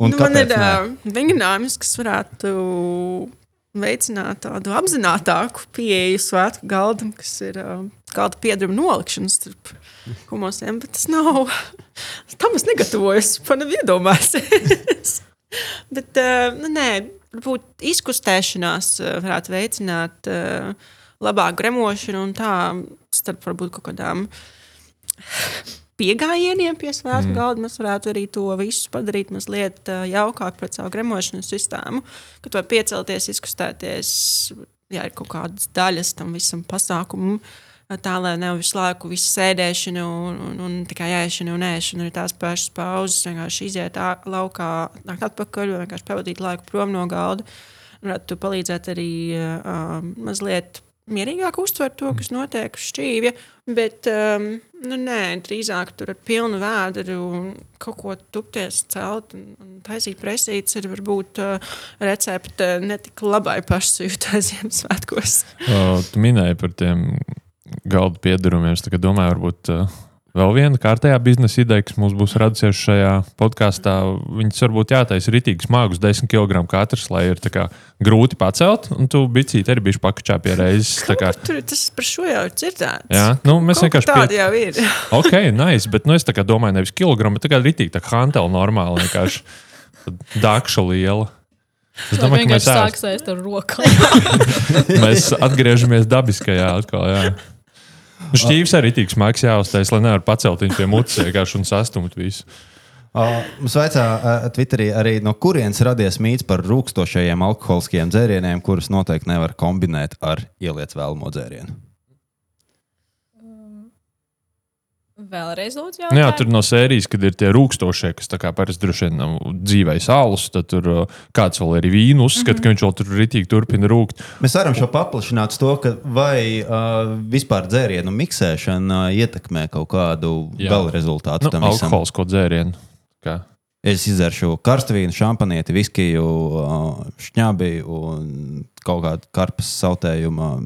Un Nu, man ir uh, vingrinājums, kas varētu veicināt tādu apzinātāku pieeju svētku galdam, kas ir uh, galda piedaruma nolikšana starp humosiem, bet tas nav. Tam es negatavojos, par nevi iedomāsies. bet, uh, nu, nē, varbūt izkustēšanās uh, varētu veicināt uh, labāku gremošanu un tā starp varbūt kaut kādām piegājieniem pie svētku mm. galda mēs varētu arī to visu padarīt mazliet jaukāk pret savu gremošanas sistēmu. Kad var piecelties, izkustēties, ja ir kaut kādas daļas tam visam pasākumam. Tā lai nav visu laiku visu sēdēšana un, un, un tikai ēšana un ēšana, ir tās pašas pauzes, vienkārši iziet ā- laukā, nākt atpakaļ vienkārši pavadīt laiku prom no galda. Varētu palīdzēt arī uh, mazliet mierīgāk uztvert to, kas notiek uz šķīvja, bet um, nu, nē, drīzāk tur ar pilnu vēdru kaut ko tupties, celt un, un taisīt presītes ir varbūt uh, recepte netik labai pašsajūtai Ziemassvētkos. O, Tu minēji par tiem galda piedarumiem. Es domāju, varbūt uh, Vēl viena kārtējā biznesa ideja, kas mums būs radusies šajā podkāstā, viņas varbūt jātaisa rītīgi smagus, 10 kg katrs, lai ir tā kā grūti pacelt, un tu bicīti arī bijuši pakačā pie reizes. kā- Tur tas par šo jau ir dzirdēts. Jā, nu, mēs Kaut vienkārši Tāda jau ir. Ok, nice, bet nu, es domāju, nevis kilogramu, bet kā rītīgi, tā kā hantela normāli, vienkārši dakša liela. Es domāju, ka mēs, vienkārši ēst, sāks ēst ar rokām. mēs atgriežamies dabiskajā atkal. Jā. Nu, Šķīvis arī tik smags jāuztais, lai nevar pacelt viņu pie mutes vienkārši un sastumt visu. Uh, mums vaicā uh, Twitterī arī no kurienes radies mīts par rūkstošajiem alkoholiskiem dzērieniem, kurus noteikti nevar kombinēt ar ieliec vēlamo dzērienu. Vēlreiz lūdzu, Nu, jā, jautājumu. tur no sērijas, kad ir tie rūkstošie, kas parasti droši vien nav dzīvē sālus, tad tur uh, kāds vēl ir vīnu uzskata, mm -hmm. ka viņš vēl tur rītīgi turpina rūkt. Mēs varam šo paplašināt to, ka vai uh, vispār dzērienu miksēšana uh, ietekmē kaut kādu Jā. gala rezultātu Nu, tam visam. alkoholisko dzērienu. Kā? Es izdzeršu karstu vīnu, šampanieti, viskiju, uh, šņābi un kaut kādu karpas sautējumu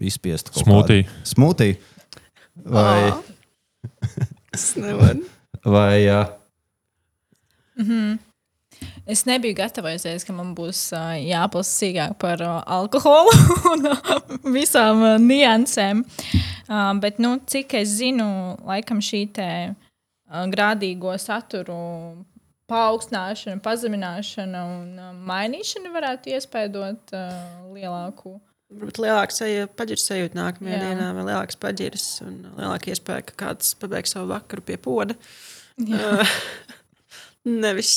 izspiestu. kaut Smoothie. kādu Smoothie. Vai, Ā. Es nevaru. vai uh, Es nebiju gatavojusies, ka man būs uh, jāplasa sīkāk par uh, alkoholu un uh, visām uh, niansēm. Uh, bet, nu, cik es zinu, laikam šī te, uh, grādīgo saturu paaugstināšana, pazemināšana un uh, mainīšana varētu iespējot uh, lielāku. Varbūt lielāks paģirs sajūta nākamajā Jā. dienā, vai lielāks paģirs un lielāka iespēja, ka kāds pabeigs savu vakaru pie poda. Nevis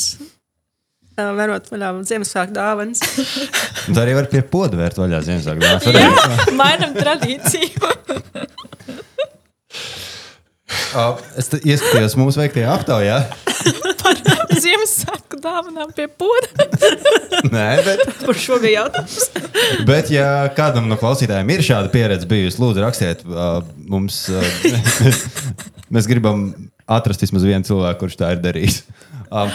verot vaļā Ziemassvētku dāvanas. Un tā arī var pie poda vērt vaļā Ziemassvētku dāvāns. Mainām tradīciju. Es ieskatījos mūsu veiktajā aptaujā. par Ziemassvētku dāvanām pie poda. Nē, bet, Par šo bija jautājums. bet, ja kādam no klausītājiem ir šāda pieredze bijusi, lūdzu, rakstiet uh, mums. Uh, mēs gribam atrast vismaz vienu cilvēku, kurš tā ir darījis. Uh,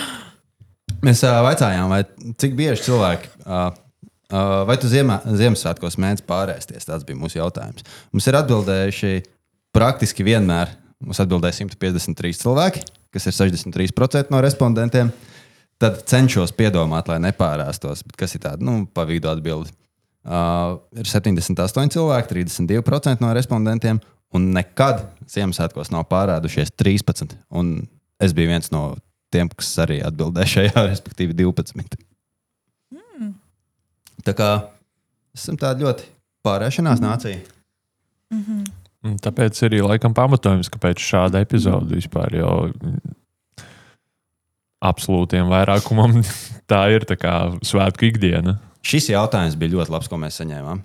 mēs uh, vaicājām, vai cik bieži cilvēki. Uh, uh, vai tu ziemā, Ziemassvētkos mēdz pārēsties? Tas bija mūsu jautājums. Mums ir atbildējuši praktiski vienmēr. Mums atbildēja 153 cilvēki, kas ir 63% no respondentiem. Tad cenšos piedomāt, lai nepārāstos. Bet kas ir tāda nu, pa vidu atbildi? Uh, ir 78 cilvēki, 32% no respondentiem, un nekad Ziemassvētkos nav pārādušies 13. Un es biju viens no tiem, kas arī atbildēja šajā, respektīvi 12. Mm. Tā kā esam tādi ļoti pārēšanās nācija. Un Tāpēc arī laikam pamatojums, kāpēc šāda epizode vispār jau absolūtiem vairākumam tā ir tā kā svētku ikdiena. Šis jautājums bija ļoti labs, ko mēs saņēmām.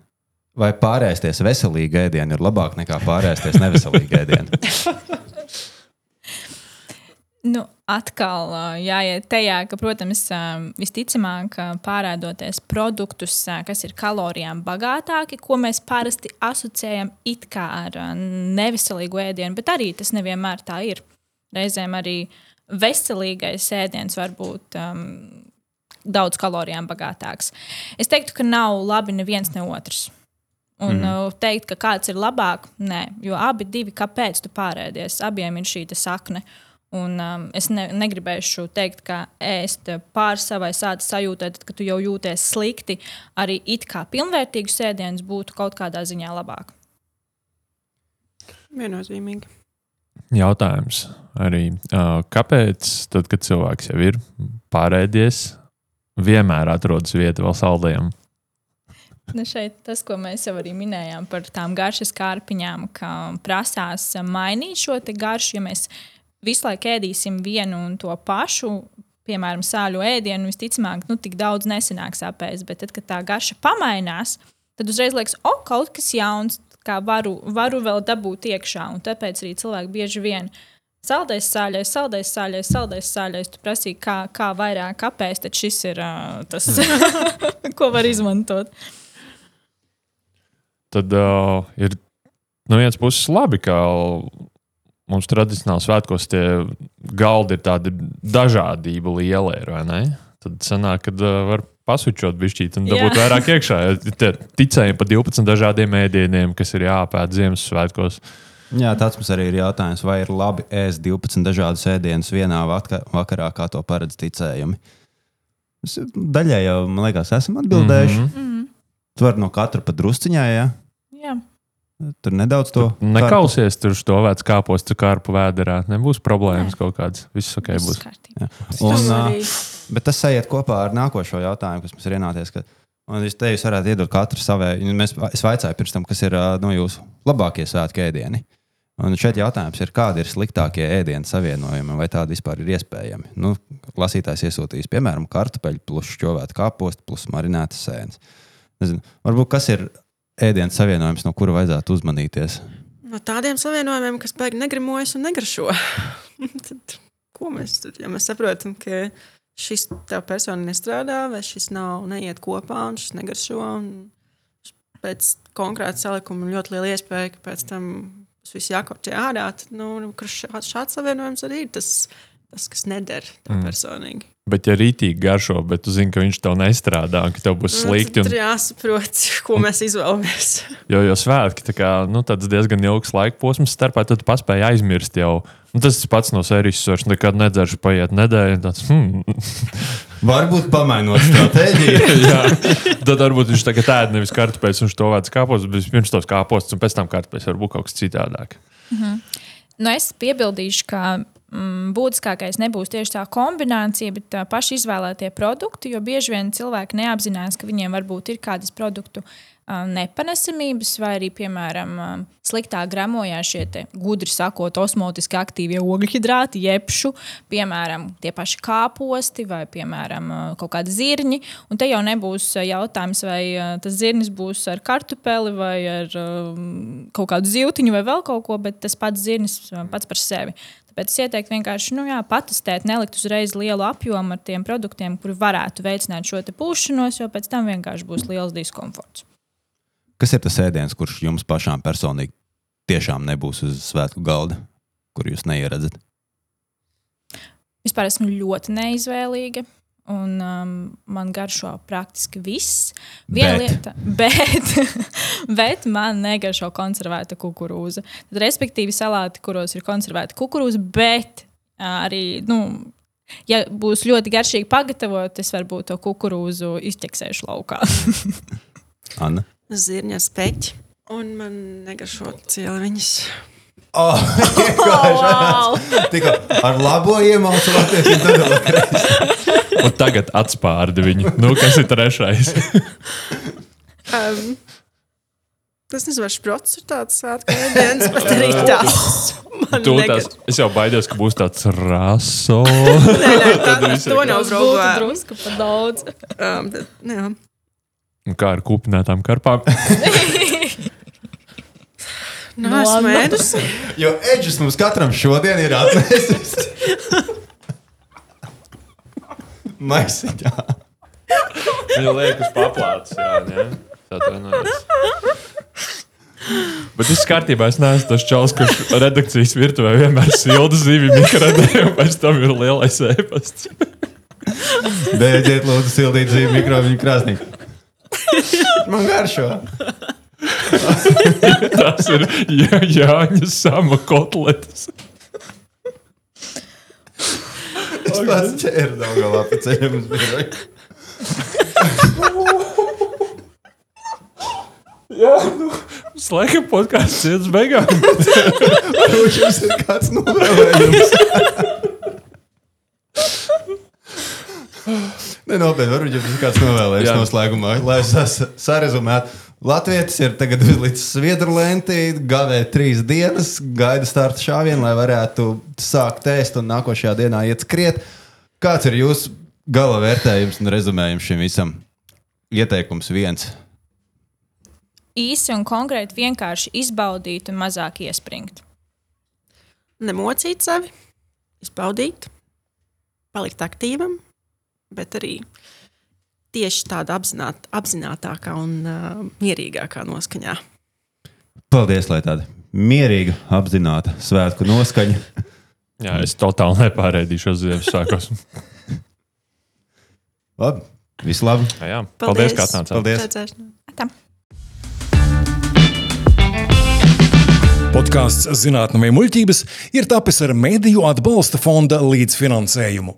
Vai pārēsties veselīgi ēdienu ir labāk nekā pārēsties neveselīgi ēdienu? Nu, atkal jāiet tajā, ka, protams, visticamāk, pārādoties produktus, kas ir kalorijām bagātāki, ko mēs parasti asociējam ar neveselīgu ēdienu, bet arī tas nevienmēr tā ir. Reizēm arī veselīgais ēdiens var būt um, daudz kalorijām bagātāks. Es teiktu, ka nav labi neviens ne otrs. Un mm. teikt, ka kāds ir labāk, nē, jo abi divi, kāpēc tu pārēdies, abiem ir šī sakne. Un, um, es ne, negribēšu teikt, ka ēst pāri savai sāta sajūtai, tad, kad tu jau jūties slikti, arī it kā pilnvērtīgs ēdiens būtu kaut kādā ziņā labāk. Viennozīmīgi. Jautājums arī, kāpēc, tad, kad cilvēks jau ir pārēdies, vienmēr atrodas vieta vēl saldējumam? Nu šeit tas, ko mēs jau arī minējām par tām garšas kārpiņām, ka prasās mainīt šo te garšu, ja mēs visu laiku ēdīsim vienu un to pašu. Piemēram, sāļu ēdienu visticamāk, nu, tik daudz nesanāks apēst, bet tad, kad tā garša pamainās, tad uzreiz liekas, o, kaut kas jauns, kā varu, varu vēl dabūt iekšā. Un tāpēc arī cilvēki bieži vien saldēs sāļais, saldēs sāļais, saldēs sāļais. Tu prasīji, kā, kā vairāk apēst, tad šis ir uh, tas, ko var izmantot. Tad uh, ir no vienas puses labi, ka mums tradicionāli svētkos tie galdi ir tādi dažādība liela, ir, vai ne? Tad sanāk, ka uh, var pasučot bišķīt un dabūt Jā. vairāk iekšā. Ticējumi par 12 dažādiem ēdieniem, kas ir jāpēta Ziemassvētkos. Jā, tāds mums arī ir jautājums, vai ir labi ēst 12 dažādus ēdienus vienā vaka- vakarā, kā to paredz ticējumi. Daļai jau, man liekas, esam atbildējuši. Mm -hmm. Tu vari no katra pat drusciņā, ja. Tur nedaudz to Nekausies tur to vērts kāpos, tu kārpu vēderā. Nebūs problēmas kaut kādas. Viss ok būs. Un, arī- Bet tas ejiet kopā ar nākošo jautājumu, kas mums ir ienācies. Ka, un es te jūs varētu iedot katru savēju. Mēs, es vaicāju pirms tam, kas ir no jūsu labākie svētku ēdieni. Un šeit jautājums ir, kādi ir sliktākie ēdienu savienojumi, vai tādi vispār ir iespējami. Nu, lasītājs iesūtīs, piemēram, kartupeļu plus šķovētu kāpostu plus marinētas sēnes. Nezinu, varbūt kas ir ēdienu savienojums, no kura vajadzētu uzmanīties? No tādiem savienojumiem, kas beigas negrimojas un negrašo. Tad, ko mēs tur? Ja mēs saprotam, ka šis tev personīgi nestrādā, vai šis nav neiet kopā, un šis negaršo. Un pēc konkrēta salikuma ļoti liela iespēja, ka pēc tam tas viss jākopķē ārā. Tad, nu, nu, šāds, savienojums arī ir tas, tas kas neder mm. personīgi. Bet, ja rītīgi garšo, bet tu zini, ka viņš tev nestrādā, un ka tev būs Nu, slikti. Un, Tur jāsaprot, ko mēs izvēlamies. jo, jo svētki tā kā, nu, tāds diezgan ilgs laika posms starpā, tad tu paspēji aizmirst jau. Nu, tas pats no sērijas, es nekad nedzeršu, paiet nedēļa. un Tāds, hmm, Varbūt pamainot stratēģiju. jā, tad varbūt viņš tagad ēd nevis kartupeļus un to vērts kāpostus, bet pirms tos kāpostus un pēc tam kartupeļus varbūt kaut kas citādāk. Nu, es piebildīšu, ka mm, būtiskākais nebūs tieši tā kombinācija, bet tā paši izvēlētie produkti. Jo bieži vien cilvēki neapzinās, ka viņiem varbūt ir kādas produktu nepanesamības, vai arī, piemēram, sliktā gramojā šie te, gudri sakot, osmotiski aktīvie ogļhidrāti, jebšu, piemēram, tie paši kāposti vai, piemēram, kaut kādi zirņi. Un te jau nebūs jautājums, vai tas zirnis būs ar kartupeli vai ar kaut kādu zivtiņu vai vēl kaut ko, bet tas pats zirnis pats par sevi. Tāpēc es ieteiktu vienkārši nu, jā, patestēt, nelikt uzreiz lielu apjomu ar tiem produktiem, kuri varētu veicināt šo pūšanos, jo pēc tam vienkārši būs liels diskomforts. Kas ir tas ēdiens, kurš jums pašām personīgi tiešām nebūs uz svētku galda, kur jūs neieredzat? Vispār esmu ļoti neizvēlīga. Un um, man garšo praktiski viss. Viena Bet. lieta, bet, bet man negaršo konservēta kukurūza. Tad, respektīvi, salāti, kuros ir konservēta kukurūza, bet arī, nu, ja būs ļoti garšīgi pagatavot, es varbūt to kukurūzu izķeksēšu laukā. Anna? Zirņa speķi. Un man negaršo cieliņas. Oh, wow! Tikko ar labo iemācīju latviešu sadalīt. Un tagad atspārdi viņu. Nu, kas ir trešais? Um, tas nezinu, vai šprots ir tāds svētku ēdiens, bet arī tas. Tu, tās, es jau baidos, ka būs tāds raso. Nē, nē, tā, to nav problēma. drusku par daudz. Um, tad, nu jā. Un Kā ar kupinātām karpām? Nē, labi. ēdusi. Jo Edžers mums katram šodien ir atnesis. Maisiņā. Viņa liekas paplāts. Jā, ne? Tā nav. Bet viss kārtībā. Es neesmu tas čels, kurš redakcijas virtuvē vienmēr silda zivju mikrodē, un pēc tam ir lielais ēpasts. Beidziet, lūdzu, sildīt zīmju mikrobiņu krāsnī. Man garšo. Tas ir Jā, Jāņa sama kotletes. Es pats ķēru daudz galā pa ceļam uz biroju. Slēgam podkāstu cietas beigām. Varbūt jums ir kāds novēlējums. Nenopietni, varbūt jums ir kāds novēlējums Jā. noslēgumā, lai es sa- sarezumētu. Latvijas ir tagad līdz sviedru lentī, gavē trīs dienas, gaida starta šāvienu, lai varētu sākt ēst un nākošajā dienā iet skriet. Kāds ir jūsu gala vērtējums un rezumējums šim visam? Ieteikums viens. Īsi un konkrēti vienkārši izbaudīt un mazāk iespringt. Nemocīt sevi, izbaudīt, palikt aktīvam, bet arī tieši tādā apzināt, apzinātākā un uh, mierīgākā noskaņā. Paldies, lai tāda mierīga, apzināta svētku noskaņa. Jā, es totāli nepārēdīšu uz Ziemassvētkos. Labi, viss labi. Jā, jā. Paldies, ka atnācāt. Paldies. Tam. Podkāsts Zinātnē muļķības ir tapis ar Mēdīju atbalsta fonda līdzfinansējumu.